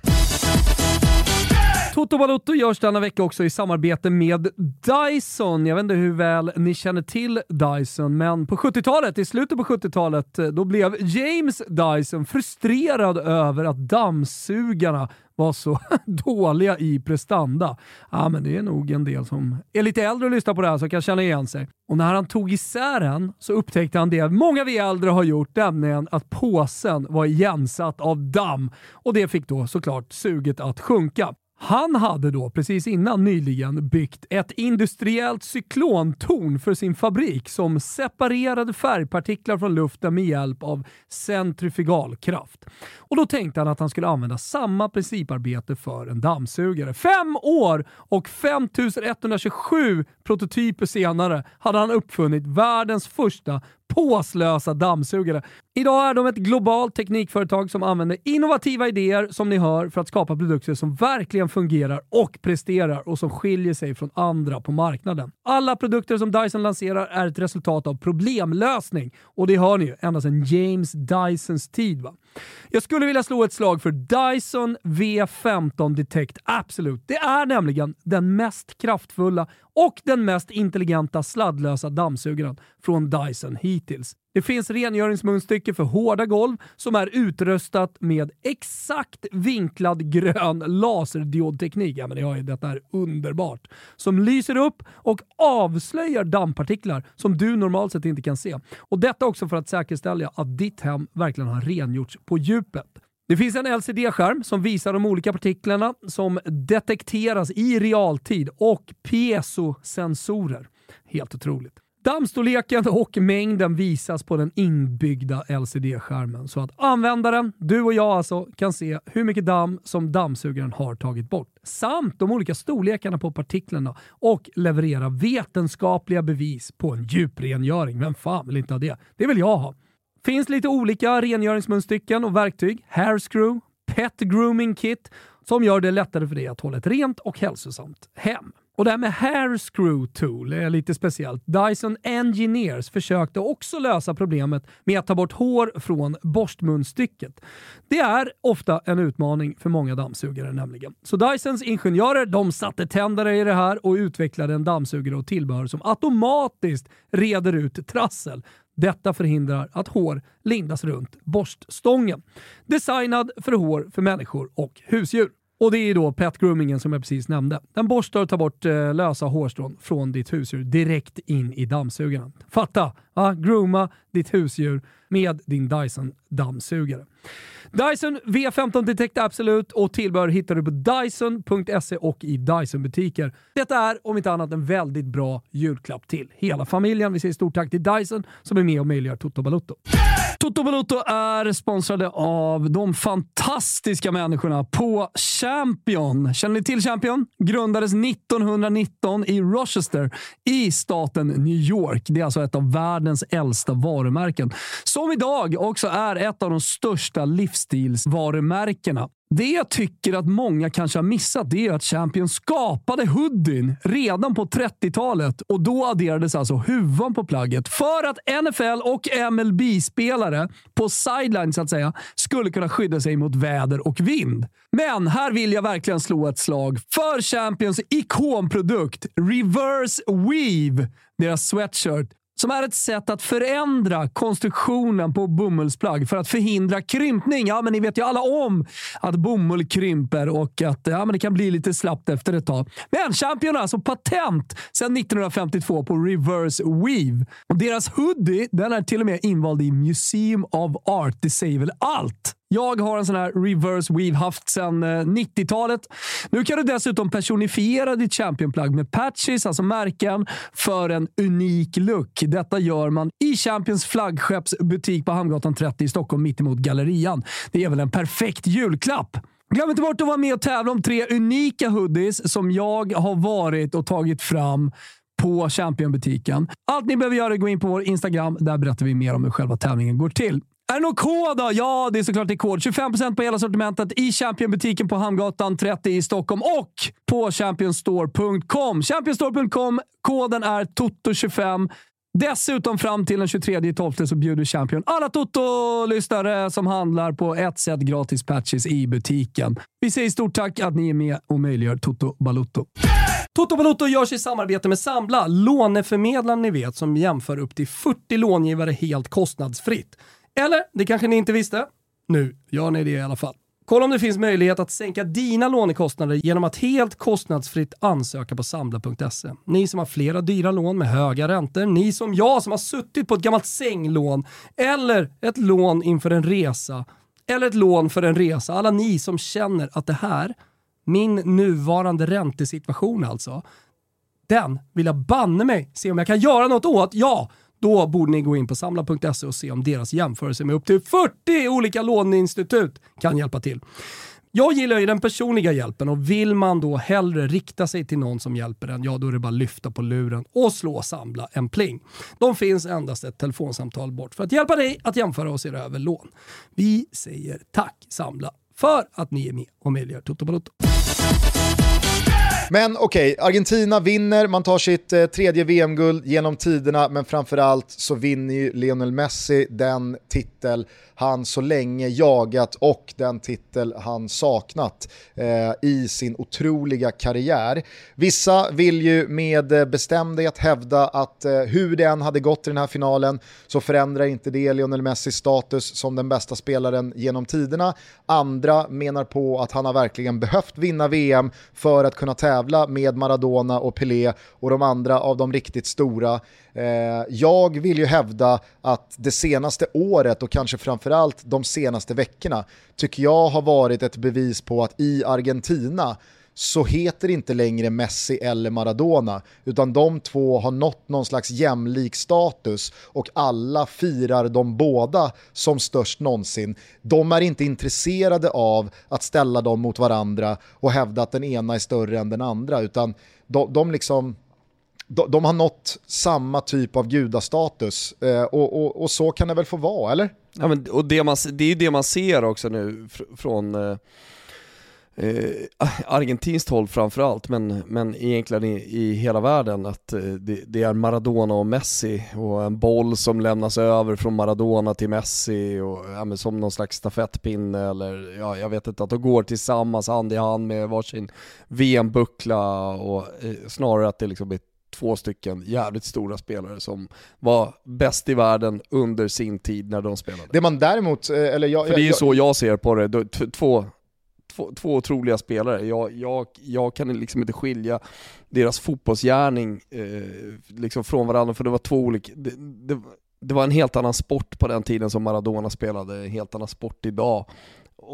Toto Balotto görs denna vecka också i samarbete med Dyson. Jag vet inte hur väl ni känner till Dyson, men på 70-talet, i slutet på 70-talet, eh, då blev James Dyson frustrerad över att dammsugarna var så dåliga i prestanda. Ja, men det är nog en del som är lite äldre och lyssnar på det här som kan känna igen sig. Och när han tog isär den så upptäckte han det många vi äldre har gjort, nämligen att påsen var igensatt av damm och det fick då såklart suget att sjunka. Han hade då precis innan nyligen byggt ett industriellt cyklontorn för sin fabrik som separerade färgpartiklar från luften med hjälp av centrifugalkraft. Och då tänkte han att han skulle använda samma principarbete för en dammsugare. Fem år och 5127 prototyper senare hade han uppfunnit världens första påslösa dammsugare. Idag är de ett globalt teknikföretag som använder innovativa idéer, som ni hör, för att skapa produkter som verkligen fungerar och presterar och som skiljer sig från andra på marknaden. Alla produkter som Dyson lanserar är ett resultat av problemlösning och det hör ni ju ända sedan James Dysons tid. Va? Jag skulle vilja slå ett slag för Dyson V15 Detect Absolute. Det är nämligen den mest kraftfulla och den mest intelligenta sladdlösa dammsugaren från Dyson hittills. Det finns rengöringsmunstycke för hårda golv som är utrustat med exakt vinklad grön laserdiodteknik. Ja, men det är, detta är underbart. Som lyser upp och avslöjar dammpartiklar som du normalt sett inte kan se. Och Detta också för att säkerställa att ditt hem verkligen har rengjorts på djupet. Det finns en LCD-skärm som visar de olika partiklarna som detekteras i realtid och piezosensorer. Helt otroligt. Dammstorleken och mängden visas på den inbyggda LCD-skärmen så att användaren, du och jag alltså, kan se hur mycket damm som dammsugaren har tagit bort. Samt de olika storlekarna på partiklarna och leverera vetenskapliga bevis på en djuprengöring. Vem fan vill inte ha det? Det vill jag ha. Finns lite olika rengöringsmunstycken och verktyg. Hairscrew, Pet Grooming Kit som gör det lättare för dig att hålla ett rent och hälsosamt hem. Och det här med Hair Screw Tool är lite speciellt. Dyson Engineers försökte också lösa problemet med att ta bort hår från borstmunstycket. Det är ofta en utmaning för många dammsugare nämligen. Så Dysons ingenjörer de satte tänderna i det här och utvecklade en dammsugare och tillbehör som automatiskt reder ut trassel. Detta förhindrar att hår lindas runt borststången. Designad för hår för människor och husdjur. Och det är då pet groomingen som jag precis nämnde. Den borstar och tar bort eh, lösa hårstrån från ditt husdjur direkt in i dammsugaren. Fatta! Va? grooma ditt husdjur med din Dyson dammsugare. Dyson V15 Detect Absolut och tillbehör hittar du på Dyson.se och i Dyson-butiker. Detta är om inte annat en väldigt bra julklapp till hela familjen. Vi säger stort tack till Dyson som är med och möjliggör Toto Balotto. Toto Balotto är sponsrade av de fantastiska människorna på Champion. Känner ni till Champion? Grundades 1919 i Rochester i staten New York. Det är alltså ett av världens äldsta varumärken som idag också är ett av de största livsstilsvarumärkena. Det jag tycker att många kanske har missat det är att Champion skapade hoodien redan på 30-talet och då adderades alltså huvan på plagget för att NFL och MLB-spelare på sideline så att säga skulle kunna skydda sig mot väder och vind. Men här vill jag verkligen slå ett slag för Champions ikonprodukt Reverse Weave, deras sweatshirt som är ett sätt att förändra konstruktionen på bomullsplagg för att förhindra krympning. Ja, men ni vet ju alla om att bomull krymper och att ja, men det kan bli lite slappt efter ett tag. Men Champion har alltså patent sedan 1952 på reverse weave. Och deras hoodie den är till och med invald i Museum of Art. Det säger väl allt? Jag har en sån här reverse weave haft sedan eh, 90-talet. Nu kan du dessutom personifiera ditt championplagg med patches, alltså märken, för en unik look. Detta gör man i Champions flaggskeppsbutik på Hamngatan 30 i Stockholm mittemot Gallerian. Det är väl en perfekt julklapp? Glöm inte bort att vara med och tävla om tre unika hoodies som jag har varit och tagit fram på Championbutiken. Allt ni behöver göra är att gå in på vår Instagram. Där berättar vi mer om hur själva tävlingen går till. Är det någon kod då? Ja, det är såklart det är kod. 25% på hela sortimentet i Championbutiken på Hamngatan 30 i Stockholm och på championstore.com. Championstore.com. Koden är TOTO25. Dessutom fram till den 23.12 så bjuder Champion alla Toto-lyssnare som handlar på ett sätt gratis patches i butiken. Vi säger stort tack att ni är med och möjliggör Toto Balutto. Toto Balotto görs i samarbete med Sambla, låneförmedlaren ni vet som jämför upp till 40 långivare helt kostnadsfritt. Eller, det kanske ni inte visste? Nu gör ni det i alla fall. Kolla om det finns möjlighet att sänka dina lånekostnader genom att helt kostnadsfritt ansöka på Sambla.se. Ni som har flera dyra lån med höga räntor, ni som jag som har suttit på ett gammalt sänglån eller ett lån inför en resa eller ett lån för en resa. Alla ni som känner att det här min nuvarande räntesituation alltså, den vill jag banne mig se om jag kan göra något åt. Ja, då borde ni gå in på samla.se och se om deras jämförelse med upp till 40 olika låneinstitut kan hjälpa till. Jag gillar ju den personliga hjälpen och vill man då hellre rikta sig till någon som hjälper en, ja då är det bara lyfta på luren och slå Samla en pling. De finns endast ett telefonsamtal bort för att hjälpa dig att jämföra och se över lån. Vi säger tack Samla för att ni är med och möjliggör Toto Balotto. Men okej, okay, Argentina vinner, man tar sitt eh, tredje VM-guld genom tiderna, men framförallt så vinner ju Lionel Messi den titel han så länge jagat och den titel han saknat eh, i sin otroliga karriär. Vissa vill ju med eh, bestämdhet hävda att eh, hur det än hade gått i den här finalen så förändrar inte det Lionel Messis status som den bästa spelaren genom tiderna. Andra menar på att han har verkligen behövt vinna VM för att kunna tävla med Maradona och Pelé och de andra av de riktigt stora. Eh, jag vill ju hävda att det senaste året och kanske framförallt de senaste veckorna tycker jag har varit ett bevis på att i Argentina så heter det inte längre Messi eller Maradona, utan de två har nått någon slags jämlik status och alla firar de båda som störst någonsin. De är inte intresserade av att ställa dem mot varandra och hävda att den ena är större än den andra, utan de, de liksom de, de har nått samma typ av gudastatus eh, och, och, och, så kan det väl få vara, eller? Ja, men, och det, man, det är ju det man ser också nu fr från eh, eh, argentinskt håll framförallt, men, men egentligen i, i hela världen, att eh, det, det, är Maradona och Messi och en boll som lämnas över från Maradona till Messi och ja, som någon slags stafettpinne eller ja, jag vet inte, att de går tillsammans hand i hand med varsin VM-buckla och eh, snarare att det liksom blir två stycken jävligt stora spelare som var bäst i världen under sin tid när de spelade. Det man däremot, eh, eller jag... För det är ju så jag ser på det, två, två, två otroliga spelare. Jag, jag, jag kan liksom inte skilja deras fotbollsgärning eh, liksom från varandra för det var två olika, det, det, det var en helt annan sport på den tiden som Maradona spelade, en helt annan sport idag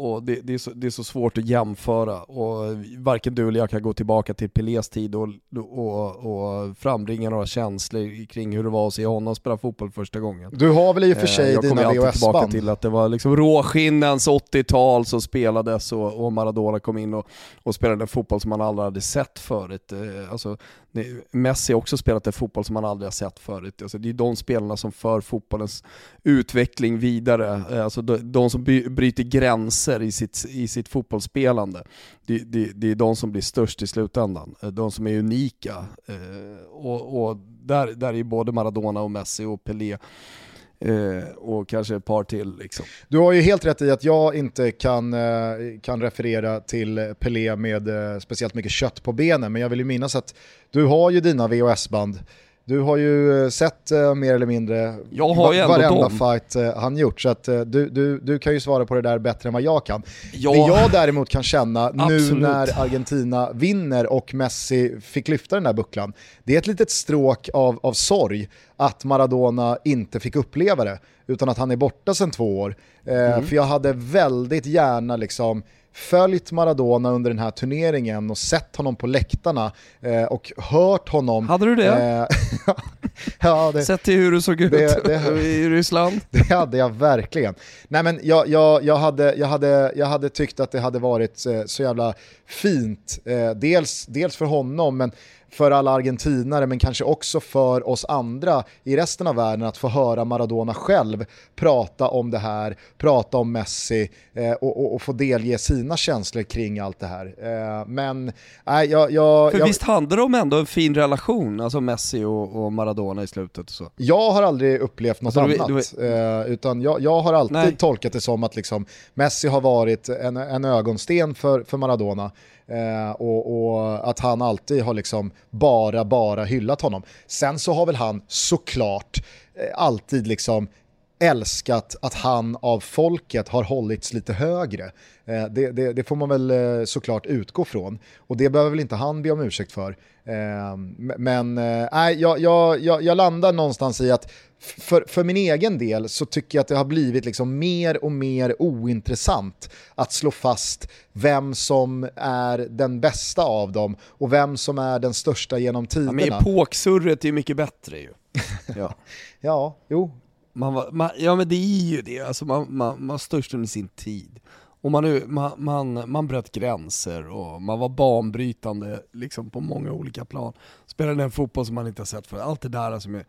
och det, det, är så, det, är så, svårt att jämföra och varken du eller jag kan gå tillbaka till Pelés tid och, och, och frambringa några känslor kring hur det var att se honom spela fotboll första gången. Du har väl i och för sig eh, dina VHS-band? Jag kommer tillbaka till att det var liksom råskinnens 80-tal som spelades och, och Maradona kom in och, och spelade en fotboll som man aldrig hade sett förut. Eh, alltså, Messi har också spelat en fotboll som man aldrig har sett förut. Alltså, det är de spelarna som för fotbollens utveckling vidare, eh, alltså de, de som bryter gränser i sitt, i sitt fotbollsspelande. Det, det, det, är de som blir störst i slutändan, eh, de som är unika. Eh, och, och där, där är både Maradona och Messi och Pelé eh, och kanske ett par till. Liksom. Du har ju helt rätt i att jag inte kan, kan referera till Pelé med speciellt mycket kött på benen, men jag vill ju minnas att du har ju dina VHS-band du har ju eh, sett uh, mer eller mindre jag har ju varenda dem. fight uh, han gjort, så att, du, du, du kan ju svara på det där bättre än vad jag kan. Ja. Det jag däremot kan känna nu när Argentina vinner och Messi fick lyfta den där bucklan, det är ett litet stråk av, av sorg att Maradona inte fick uppleva det, utan att han är borta sedan två år. Mm. För jag hade väldigt gärna liksom följt Maradona under den här turneringen och sett honom på läktarna eh, och hört honom... Hade du det? Eh, ja, det Sett till hur du såg ut det, det, i Ryssland? Det hade jag verkligen. Nej men jag, jag, jag, hade, jag, hade, jag hade tyckt att det hade varit eh, så jävla fint, eh, dels, dels för honom men för alla argentinare men kanske också för oss andra i resten av världen att få höra Maradona själv prata om det här, prata om Messi eh, och, och, och, få delge sina känslor kring allt det här. Eh, men äh, jag, jag... För jag, visst handlar det om ändå en fin relation, alltså Messi och, och Maradona i slutet och så? Jag har aldrig upplevt något alltså, annat, du, du... Eh, utan jag, jag har alltid nej. tolkat det som att liksom, Messi har varit en, en ögonsten för, för Maradona. Eh, och, och, att han alltid har liksom bara, bara hyllat honom. Sen så har väl han såklart eh, alltid liksom älskat att han av folket har hållits lite högre. Eh, det, det, det, får man väl eh, såklart utgå från. Och det behöver väl inte han be om ursäkt för. Eh, men nej, jag, jag, jag, landar någonstans i att för, för min egen del så tycker jag att det har blivit liksom mer och mer ointressant att slå fast vem som är den bästa av dem och vem som är den största genom tiderna. Ja, men epoksurret är mycket bättre ju. ja. ja, jo. Man var, man, ja men det är ju det, alltså man, man, var störst under sin tid. Och man, man, man, man bröt gränser och man var banbrytande liksom på många olika plan. Spelade en fotboll som man inte har sett för Allt det där som är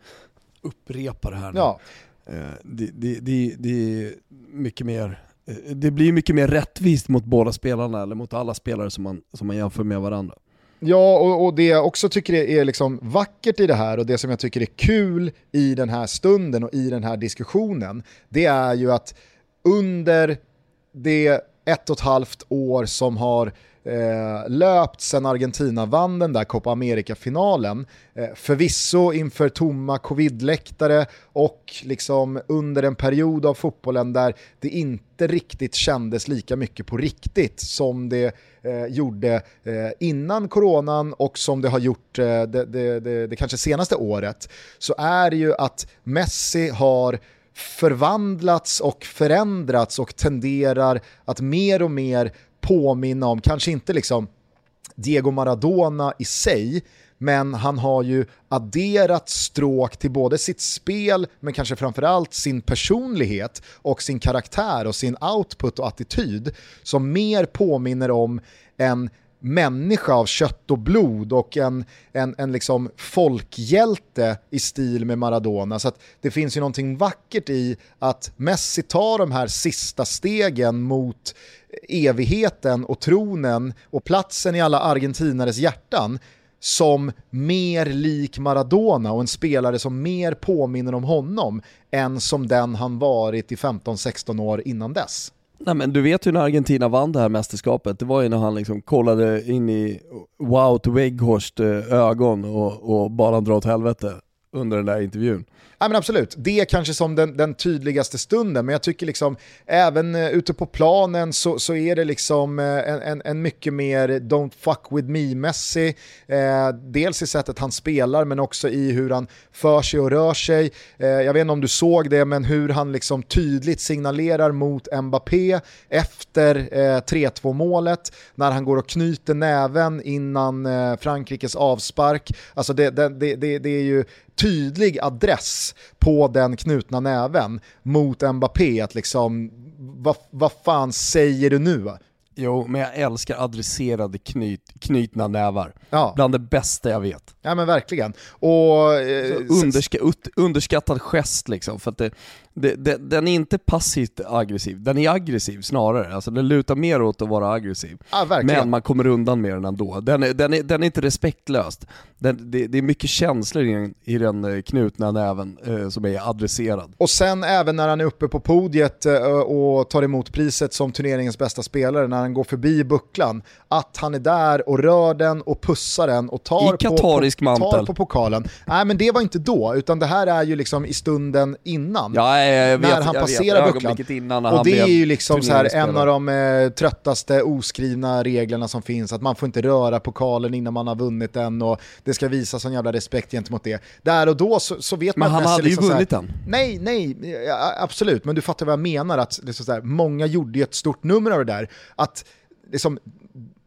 upprepa det här nu. Ja. Eh, det, det, det, det, är mycket mer, eh, det blir mycket mer rättvist mot båda spelarna, eller mot alla spelare som man, som man jämför med varandra. Ja, och, och det jag också tycker är liksom vackert i det här och det som jag tycker är kul i den här stunden och i den här diskussionen, det är ju att under det ett och ett halvt år som har eh, löpt sedan Argentina vann den där Copa America-finalen. Eh, förvisso inför tomma covid-läktare och liksom under en period av fotbollen där det inte riktigt kändes lika mycket på riktigt som det eh, gjorde eh, innan coronan och som det har gjort eh, det, det, det, det kanske senaste året, så är det ju att Messi har förvandlats och förändrats och tenderar att mer och mer påminna om, kanske inte liksom Diego Maradona i sig, men han har ju adderat stråk till både sitt spel, men kanske framförallt sin personlighet och sin karaktär och sin output och attityd som mer påminner om en människa av kött och blod och en, en, en liksom folkhjälte i stil med Maradona. Så det finns ju någonting vackert i att Messi tar de här sista stegen mot evigheten och tronen och platsen i alla argentinares hjärtan som mer lik Maradona och en spelare som mer påminner om honom än som den han varit i 15-16 år innan dess. Nej men du vet ju när Argentina vann det här mästerskapet, det var ju när han liksom kollade in i Wout Weghorst eh, ögon och, och bara dra åt helvete under den där intervjun. Ja, men absolut, det är kanske som den, den, tydligaste stunden, men jag tycker liksom även uh, ute på planen så, så är det liksom uh, en, en, en, mycket mer don't fuck with me-mässig. Uh, dels i sättet han spelar, men också i hur han för sig och rör sig. jag vet inte om du såg det, men hur han liksom tydligt signalerar mot Mbappé efter 3-2 målet, när han går och knyter näven innan Frankrikes avspark. Alltså det, det, det, det är ju tydlig adress på den knutna näven mot Mbappé att liksom, vad, vad fan säger du nu? Jo, men jag älskar adresserade knyt, knutna nävar. Ja. Bland det bästa jag vet. Ja men verkligen. Och, eh, underska, underskattad gest liksom, för att det, det, det, den är inte passivt aggressiv, den är aggressiv snarare. Alltså den lutar mer åt att vara aggressiv. Ja, men man kommer undan med den ändå. Den är, den är, den är inte respektlöst. Den, det, det, är mycket känslor i den, i den eh, knutna näven eh, som är adresserad. Och sen även när han är uppe på podiet eh, och tar emot priset som turneringens bästa spelare, när han går förbi bucklan, att han är där och rör den och pussar den och tar, på, på, tar på pokalen. Nej men det var inte då, utan det här är ju liksom i stunden innan. Ja, jag vet, när han passerar bucklan. Innan och det är ju liksom så här, en av de eh, tröttaste oskrivna reglerna som finns, att man får inte röra pokalen innan man har vunnit den och det ska visa sån jävla respekt gentemot det. Där och då så, så vet men man Men han hade liksom ju vunnit den. Nej, nej, absolut, men du fattar vad jag menar, att liksom så här, många gjorde ju ett stort nummer av det där. Att liksom,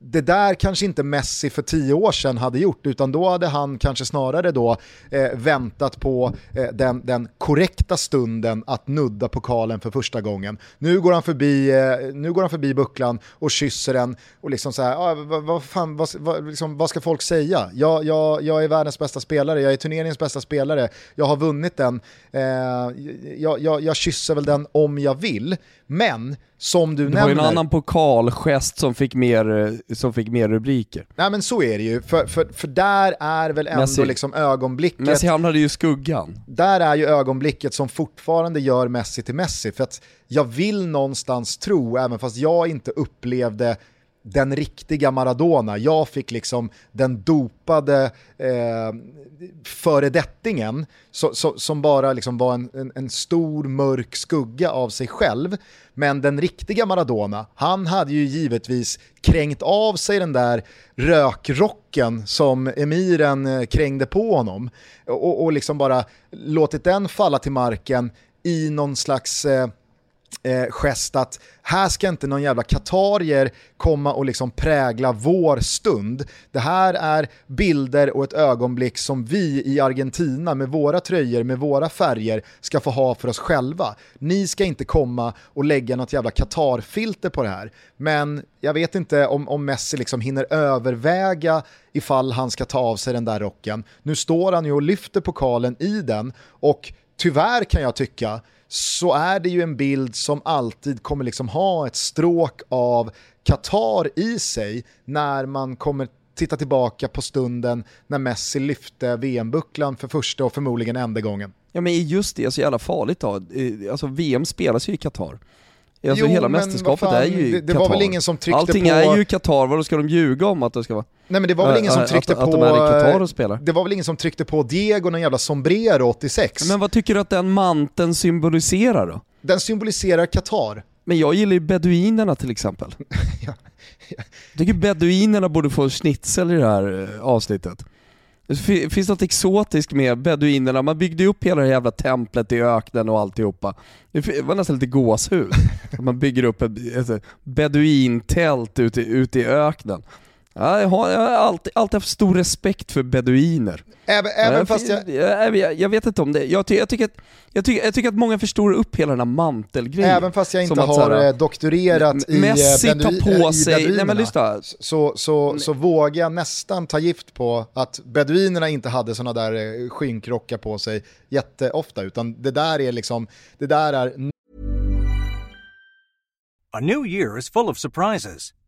det där kanske inte Messi för tio år sedan hade gjort, utan då hade han kanske snarare då eh, väntat på eh, den, den korrekta stunden att nudda pokalen för första gången. Nu går han förbi, eh, nu går han förbi bucklan och kysser den och liksom så här, ah, vad, vad, fan, vad, vad, liksom, vad ska folk säga? Jag, jag, jag är världens bästa spelare, jag är turneringens bästa spelare, jag har vunnit den, eh, jag, jag, jag kysser väl den om jag vill, men som du det nämner... Det var en annan pokalgest som fick mer, som fick mer rubriker. Nej men så är det ju, för, för, för där är väl ändå Messi, liksom ögonblicket... Messi hamnade ju i skuggan. Där är ju ögonblicket som fortfarande gör Messi till Messi, för att jag vill någonstans tro, även fast jag inte upplevde den riktiga Maradona. Jag fick liksom den dopade eh, föredettingen so, so, som bara liksom var en, en, en, stor mörk skugga av sig själv. Men den riktiga Maradona, han hade ju givetvis kränkt av sig den där rökrocken som emiren eh, krängde på honom och, och liksom bara låtit den falla till marken i någon slags eh, eh, gest att här ska inte någon jävla katarier komma och liksom prägla vår stund. Det här är bilder och ett ögonblick som vi i Argentina med våra tröjor, med våra färger ska få ha för oss själva. Ni ska inte komma och lägga något jävla Qatar-filter på det här. Men jag vet inte om, om Messi liksom hinner överväga ifall han ska ta av sig den där rocken. Nu står han ju och lyfter pokalen i den och tyvärr kan jag tycka så är det ju en bild som alltid kommer liksom ha ett stråk av Qatar i sig när man kommer titta tillbaka på stunden när Messi lyfte VM-bucklan för första och förmodligen enda gången. Ja men just det är så jävla farligt då. Eh, alltså VM spelas ju i Qatar. Alltså jo, hela mästerskapet fan, är ju det, det Qatar. var väl ingen som tryckte Allting på... är ju Qatar, vad ska de ljuga om att det ska vara? Nej men det var väl ingen som tryckte att, på... Att de är i Qatar och spelar? Det var väl ingen som tryckte på Diego någon jävla sombrero 86? Men vad tycker du att den manteln symboliserar då? Den symboliserar Qatar. Men jag gillar ju beduinerna till exempel. ja. Jag tycker beduinerna borde få schnitzel i det här eh, avsnittet. Det finns något exotiskt med beduinerna, man byggde ju upp hela det jävla templet i öknen och alltihopa. Det var nästan lite gåshud. man bygger upp ett, ett beduintält ute, ute i öknen. Ja, jag, har, jag har alltid, alltid haft stor respekt för beduiner. Även, även jag, fast jag... Jag, jag... vet inte om det. Jag, ty, jag, tycker att, jag, tycker, jag tycker att många förstorar upp hela den här mantelgrejen. Även fast jag inte har såhär, eh, doktorerat i Messi tar på sig, nej men lyssna. Så, så, så vågar jag nästan ta gift på att beduinerna inte hade sådana där eh, skinkrockar på sig jätteofta, utan det där är liksom, det där är... A new year is full of surprises.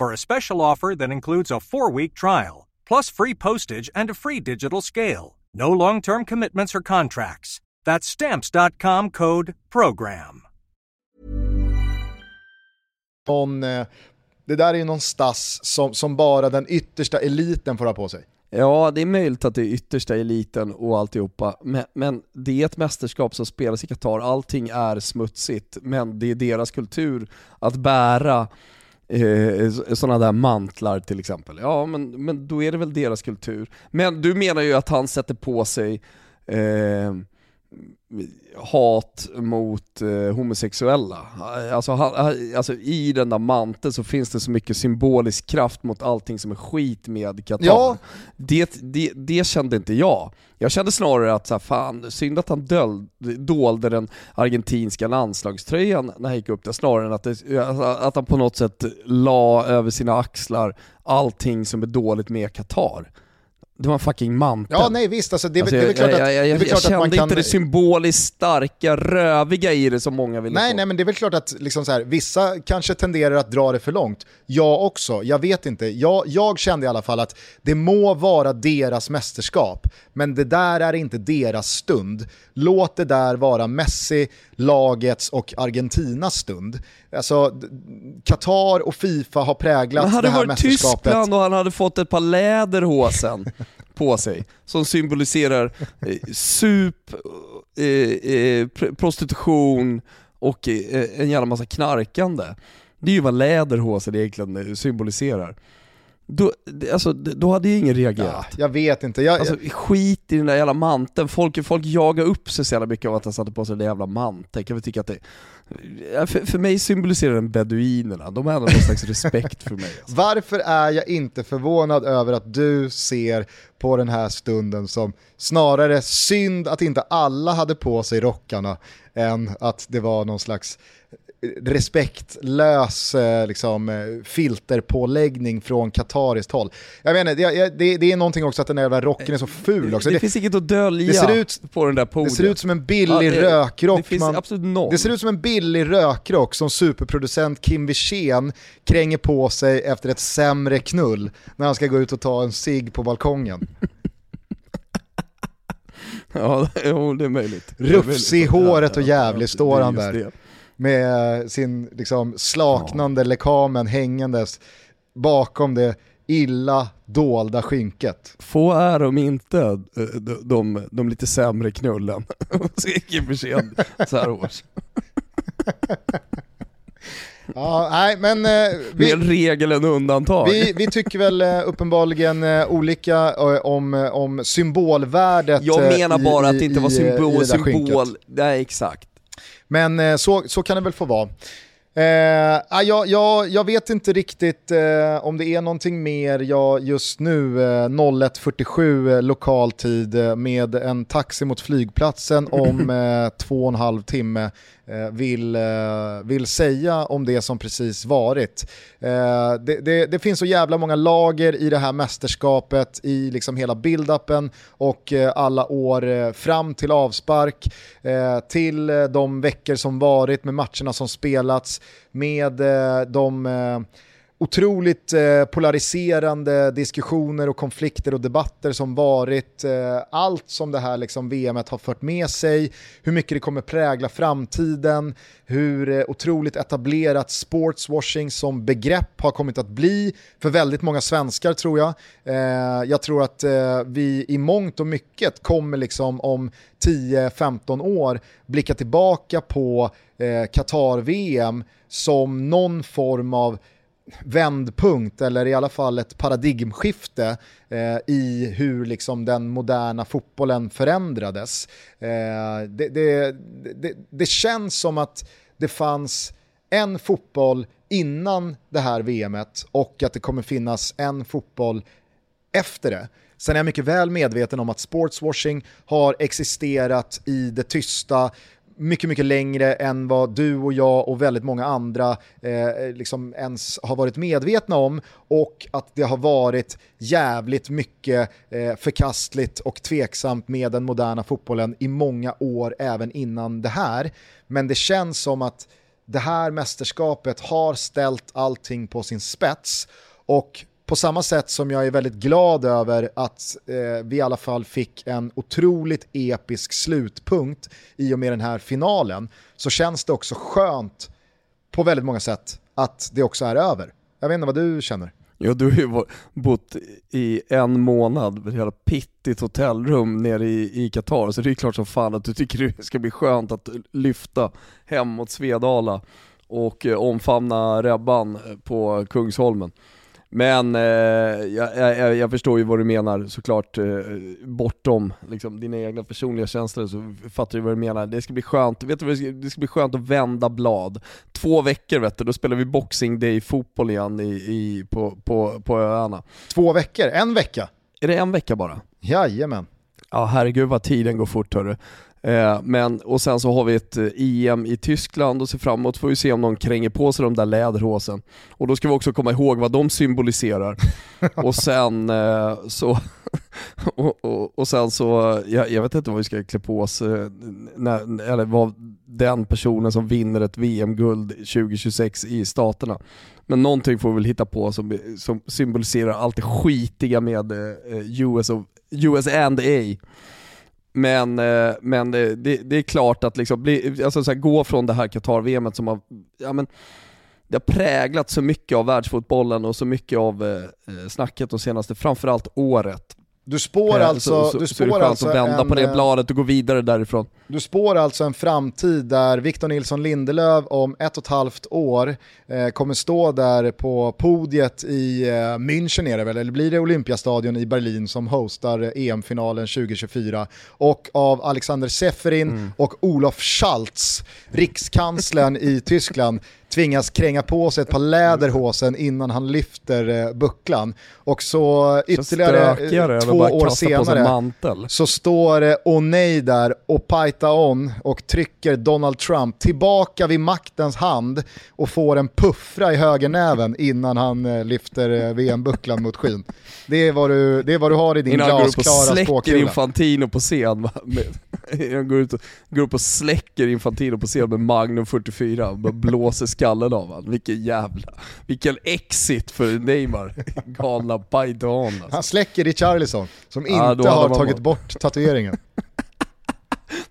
for a special offer that includes a four week trial, plus free postage and a free digital scale. No long term commitments or contracts. That's stamps.com code program. On, eh, det där är ju någon stass som, som bara den yttersta eliten får ha på sig. Ja, det är möjligt att det är yttersta eliten och alltihopa, men, men det är ett mästerskap som spelas i Qatar, allting är smutsigt, men det är deras kultur att bära eh, sådana där mantlar till exempel. Ja men, men då är det väl deras kultur. Men du menar ju att han sätter på sig eh, hat mot eh, homosexuella. Alltså, han, alltså i den där manteln så finns det så mycket symbolisk kraft mot allting som är skit med Qatar. Ja. Det, det, det kände inte jag. Jag kände snarare att så här, fan, synd att han döld, dolde den argentinska landslagströjan när han gick upp där, snarare än att, det, att han på något sätt la över sina axlar allting som är dåligt med Qatar det var en fucking mantel. Ja nej visst, alltså, det, alltså, det är väl klart att, jag, jag, jag, jag kände kan... inte det symboliskt starka, röviga i det som många ville Nej, få. nej men det är väl klart att liksom så här, vissa kanske tenderar att dra det för långt. Jag också, jag vet inte. Jag, jag kände i alla fall att det må vara deras mästerskap, men det där är inte deras stund. Låt det där vara Messi, lagets och Argentinas stund. Alltså, Qatar och Fifa har präglat det här mästerskapet. Hade det varit Tyskland och han hade fått ett par läderhosen på sig som symboliserar eh, sup, eh, eh, prostitution och eh, en jävla massa knarkande. Det är ju vad läderhosen egentligen symboliserar. då, alltså, då hade ju ingen reagerat. Ja, jag vet inte. Jag, Alltså skit i den där jävla manteln, folk, folk jagar upp sig så jävla mycket av att han satte på sig den där jävla manteln. Kan vi tycka att det... För, för mig symboliserar den beduinerna, de har ändå någon slags respekt för mig. Alltså. Varför är jag inte förvånad över att du ser på den här stunden som snarare synd att inte alla hade på sig rockarna än att det var någon slags respektlös eh, liksom, eh, filterpåläggning från katariskt håll. Jag inte, det, det, det är någonting också att den där jävla rocken är så ful också. det, Det, finns inget att dölja det ser ut- på den där det podiet. ser ut som en billig Ja, det- rökrock. Det finns man- absolut noll. det ser ut som en billig rökrock som superproducent Kim Wirsén kränger på sig efter ett sämre knull när han ska gå ut och ta en cigg på balkongen. Ja, det är möjligt. Det är Rufs i håret och jävlig det står han där. Med sin liksom, slaknande lekamen hängandes bakom det illa dolda skynket. Få är de inte eh, de, de, de lite sämre knullen. Se Kim Wirsén så här års. Ja, nej men eh, vi, Mer regel än undantag. vi, vi tycker väl eh, uppenbarligen eh, olika eh, om, om symbolvärdet Jag menar i- bara att i- det inte var i, i symbol, symbol. Nej exakt. Men eh, så, så kan det väl få vara. Eh, ah, jag, jag, jag vet inte riktigt eh, om det är någonting mer jag just nu eh, 01.47 eh, lokal tid eh, med en taxi mot flygplatsen om eh, två och en halv timme Eh, vill, eh, vill säga om det som precis varit. Eh, det, det, det finns så jävla många lager i det här mästerskapet i liksom hela build-upen och alla år fram till avspark, till de veckor som varit med matcherna som spelats, med de otroligt eh, polariserande diskussioner och konflikter och debatter som varit, eh, allt som det här liksom VMet har fört med sig, hur mycket det kommer prägla framtiden, hur eh, otroligt etablerat sportswashing som begrepp har kommit att bli för väldigt många svenskar tror jag. Eh, jag tror att eh, vi i mångt och mycket kommer liksom om 10-15 år blicka tillbaka på eh, Qatar-VM som någon form av vändpunkt eller i alla fall ett paradigmskifte eh, i hur liksom den moderna fotbollen förändrades. Eh, det, det, det, det känns som att det fanns en fotboll innan det här VMet och att det kommer finnas en fotboll efter det. Sen är jag mycket väl medveten om att sportswashing har existerat i det tysta mycket, mycket längre än vad du och jag och väldigt många andra eh, liksom ens har varit medvetna om och att det har varit jävligt mycket eh, förkastligt och tveksamt med den moderna fotbollen i många år även innan det här. Men det känns som att det här mästerskapet har ställt allting på sin spets och på samma sätt som jag är väldigt glad över att eh, vi i alla fall fick en otroligt episk slutpunkt i och med den här finalen så känns det också skönt på väldigt många sätt att det också är över. Jag vet inte vad du känner. Ja, du har ju bott i en månad på ett jävla pittigt hotellrum nere i, Qatar, så det är klart som fan att du tycker det ska bli skönt att lyfta hem mot Svedala och eh, omfamna Rebban eh, på Kungsholmen. Men eh, jag, jag, jag förstår ju vad du menar såklart, eh, bortom liksom, dina egna personliga känslor så fattar du vad du menar. Det ska bli skönt, vet du det ska, det ska bli skönt att vända blad. Två veckor vet du, då spelar vi boxing day fotboll igen i, i, på, på, på öarna. Två veckor, en vecka. Är det en vecka bara? Jajamän. Ja herregud vad tiden går fort hörru. Eh, men, och sen så har vi ett eh, EM i Tyskland och ser fram emot, får vi se om de kränger på sig de där läderhosen. Och då ska vi också komma ihåg vad de symboliserar. och sen eh, så, och, och, och sen så, jag, jag vet inte vad vi ska klä på oss, när, eller vad den personen som vinner ett VM-guld 2026 i staterna. Men någonting får vi väl hitta på som, som symboliserar allt det skitiga med eh, US, och, US and A. Men, eh, men det, det, det är klart att liksom bli, alltså så här, gå från det här Qatar-VM som har, ja men, det har präglat så mycket av världsfotbollen och så mycket av eh, eh snacket de senaste, framförallt året. Du spår Eh, alltså, så, så, du så är det spår alltså att vända en, på det eh, bladet och gå vidare därifrån. Du spår alltså en framtid där Victor Nilsson Lindelöf om ett och ett halvt år eh, kommer stå där på podiet i eh, München är det väl, eller blir det Olympiastadion i Berlin som hostar eh, EM-finalen 2024 och av Alexander Seferin Mm. och Olof Schalz, rikskanslern i Tyskland, tvingas kränga på sig ett par läderhosen innan han lyfter eh, bucklan. Och så ytterligare eh, än två år senare så står eh, O'Neill där och pajtar on och trycker Donald Trump tillbaka vid maktens hand och får en puffra i högernäven innan han lyfter VM-bucklan mot skyn. Det är, vad du, det är vad du har i din Innan han går upp och glasklara släcker spåkula. Infantino på scen. Han går, ut och, går upp och släcker Infantino på scen med Magnum 44 och blåser skallen av honom. Vilken jävla, vilken exit för Neymar. Galna Python alltså. Han släcker Richarlison som Ja, inte hade har tagit bort tatueringen.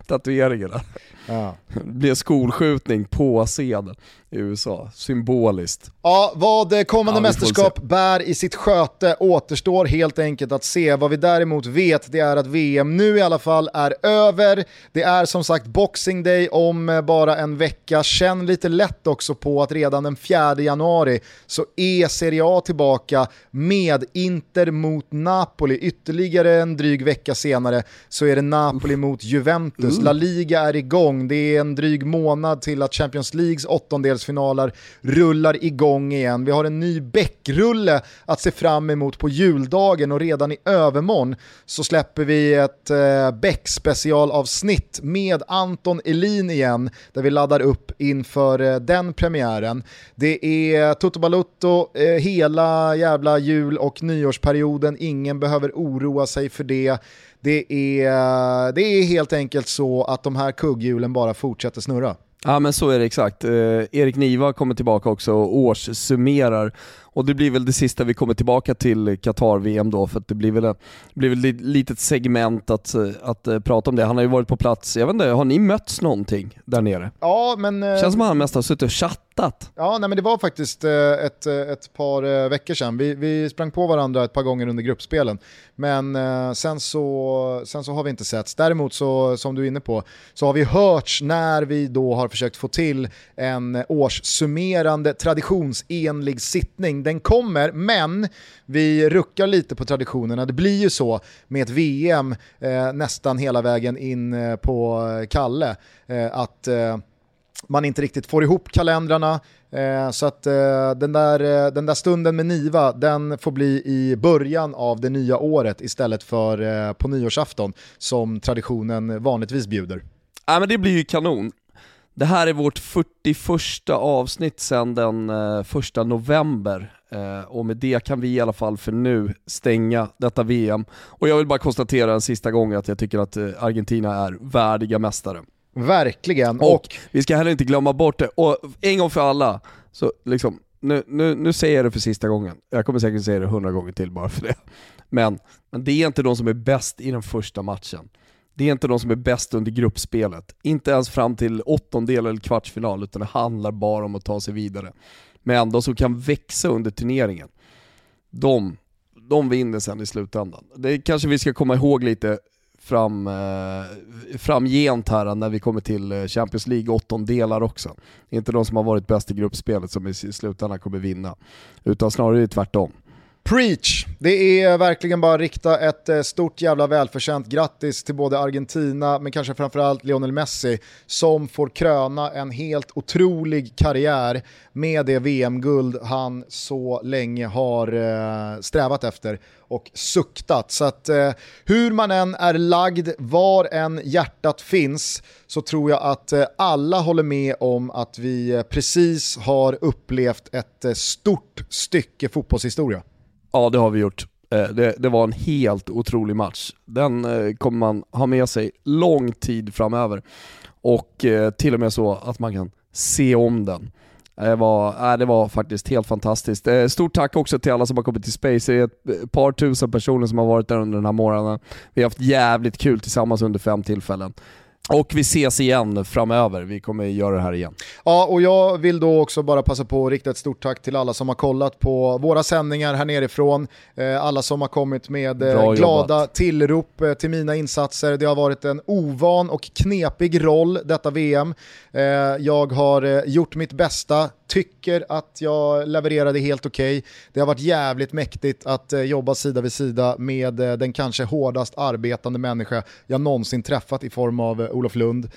Tatueringarna. Ja. Det blir skolskjutning på scenen i USA, symboliskt. Ja, vad eh, kommande Ja, mästerskap bär i sitt sköte återstår helt enkelt att se. Vad vi däremot vet det är att VM nu i alla fall är över. Det är som sagt Boxing Day om eh, bara en vecka. Känn lite lätt också på att redan den 4 januari så är Serie A tillbaka med Inter mot Napoli. Ytterligare en dryg vecka senare så är det Napoli mot Juventus. La Liga är igång. Det är en dryg månad till att Champions Leagues åttondelsfinaler rullar igång igen. Vi har en ny bäckrulle att se fram emot på juldagen och redan i övermorgon så släpper vi ett eh, Beck-specialavsnitt med Anton Elin igen där vi laddar upp inför eh, den premiären. Det är Toto Balutto eh, hela jävla jul och nyårsperioden, ingen behöver oroa sig för det. Det är, det är helt enkelt så att de här kugghjulen bara fortsätter snurra. Ja men så är det exakt. Eh, Erik Niva kommer tillbaka också och årssummerar. Och det blir väl det sista vi kommer tillbaka till Qatar-VM då, för det blir väl, det blir väl ett litet segment att, eh, att eh, prata om det. Han har ju varit på plats, jag vet inte, har ni mötts någonting där nere? Ja, men... eh, Känns som att han mest har suttit och chattat. Ja, nej, men det var faktiskt ett, ett par veckor sedan. Vi, vi sprang på varandra ett par gånger under gruppspelen. Men sen, så, sen så har vi inte setts. Däremot så, som du är inne på, så har vi hörts när vi då har försökt få till en årssummerande traditionsenlig sittning. Den kommer, men vi ruckar lite på traditionerna. Det blir ju så med ett VM eh, nästan hela vägen in eh, på eh, Kalle, eh, att eh, man inte riktigt får ihop kalendrarna. Eh, så att eh, den, där, eh, den där stunden med Niva, den får bli i början av det nya året istället för eh, på nyårsafton som traditionen vanligtvis bjuder. Ja men det blir ju kanon. Det här är vårt 41 avsnitt sedan den eh, första november eh, och med det kan vi i alla fall för nu stänga detta VM. Och jag vill bara konstatera en sista gång att jag tycker att eh, Argentina är värdiga mästare. Verkligen. Och, Och, vi ska heller inte glömma bort det, och en gång för alla, så liksom, nu, nu, nu säger jag det för sista gången, jag kommer säkert säga det hundra gånger till bara för det. Men, men det är inte de som är bäst i den första matchen. Det är inte de som är bäst under gruppspelet. Inte ens fram till åttondel eller kvartsfinal, utan det handlar bara om att ta sig vidare. Men de som kan växa under turneringen, de, de vinner sen i slutändan. Det kanske vi ska komma ihåg lite fram, eh, framgent här när vi kommer till eh, Champions League åttondelar också. Det är inte de som har varit bäst i gruppspelet som i slutändan kommer vinna, utan snarare tvärtom. Preach! Det är verkligen bara att rikta ett eh, stort jävla välförtjänt grattis till både Argentina, men kanske framförallt Lionel Messi, som får kröna en helt otrolig karriär med det VM-guld han så länge har eh, strävat efter och suktat. Så att eh, hur man än är lagd, var än hjärtat finns, så tror jag att alla håller med om att vi precis har upplevt ett stort stycke fotbollshistoria. Ja det har vi gjort. Eh, det, det var en helt otrolig match. Den eh, kommer man ha med sig lång tid framöver. Och eh, till och med så att man kan se om den. Det var, det var faktiskt helt fantastiskt. Stort tack också till alla som har kommit till Space. Det är ett par tusen personer som har varit där under den här morgonen. Vi har haft jävligt kul tillsammans under fem tillfällen. Och vi ses igen framöver, vi kommer göra det här igen. Ja, och jag vill då också bara passa på att rikta ett stort tack till alla som har kollat på våra sändningar här nerifrån. Eh, alla som har kommit med eh, glada tillrop eh, till mina insatser. Det har varit en ovan och knepig roll detta VM. Jag har gjort mitt bästa, tycker att jag levererade helt okej. Okay. Det har varit jävligt mäktigt att eh, jobba sida vid sida med eh, den kanske hårdast arbetande människa jag någonsin träffat i form av eh, Olof Lund.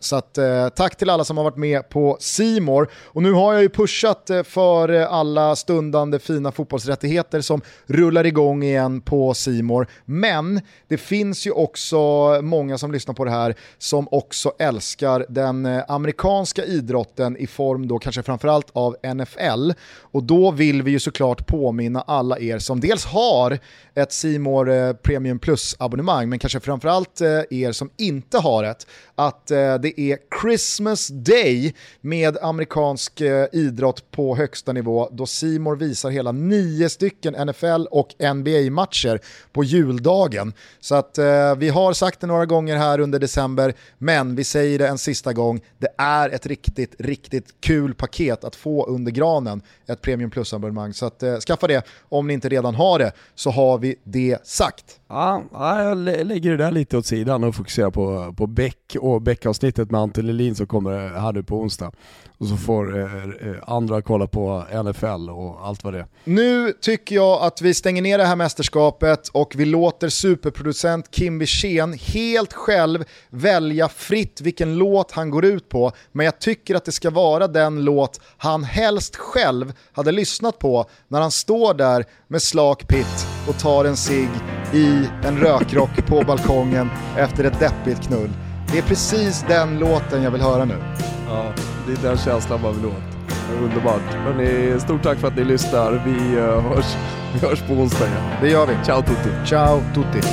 Så att, tack till alla som har varit med på Simor. Och nu har jag ju pushat för alla stundande fina fotbollsrättigheter som rullar igång igen på Simor. Men det finns ju också många som lyssnar på det här som också älskar den eh, amerikanska idrotten i form då kanske framförallt av NFL. Och då vill vi ju såklart påminna alla er som dels har ett Simor eh, Premium Plus abonnemang men kanske framförallt eh, er som inte har ett att eh, det är Christmas Day med amerikansk eh, idrott på högsta nivå då Simor visar hela nio stycken NFL och NBA-matcher på juldagen. Så att eh, vi har sagt det några gånger här under december, men vi säger det en sista gång. Det är ett riktigt, riktigt kul paket att få under granen, ett Premium Plus-abonnemang. Så att, eh, skaffa det om ni inte redan har det, så har vi det sagt. Ja, jag lägger det där lite åt sidan och fokuserar på, på Beck och Beck-avsnittet med Ante Lelin som kommer här nu på onsdag. Och så får eh, eh andra kolla på NFL och allt vad det är. Nu tycker jag att vi stänger ner det här mästerskapet och vi låter superproducent Kim Wirsén helt själv välja fritt vilken låt han går ut på. Men jag tycker att det ska vara den låt han helst själv hade lyssnat på när han står där med slak pitt och tar en cigg i en rökrock på balkongen efter ett deppigt knull. Det är precis den låten jag vill höra nu. Ja, det är den känslan man vill åt. Underbart. Hörrni, stort tack för att ni lyssnar. Vi, uh, hörs, vi hörs på onsdag igen. Det gör vi. Ciao tutti. Ciao tutti.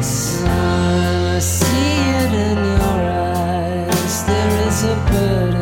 sadness way, but in a moment you feel no pain.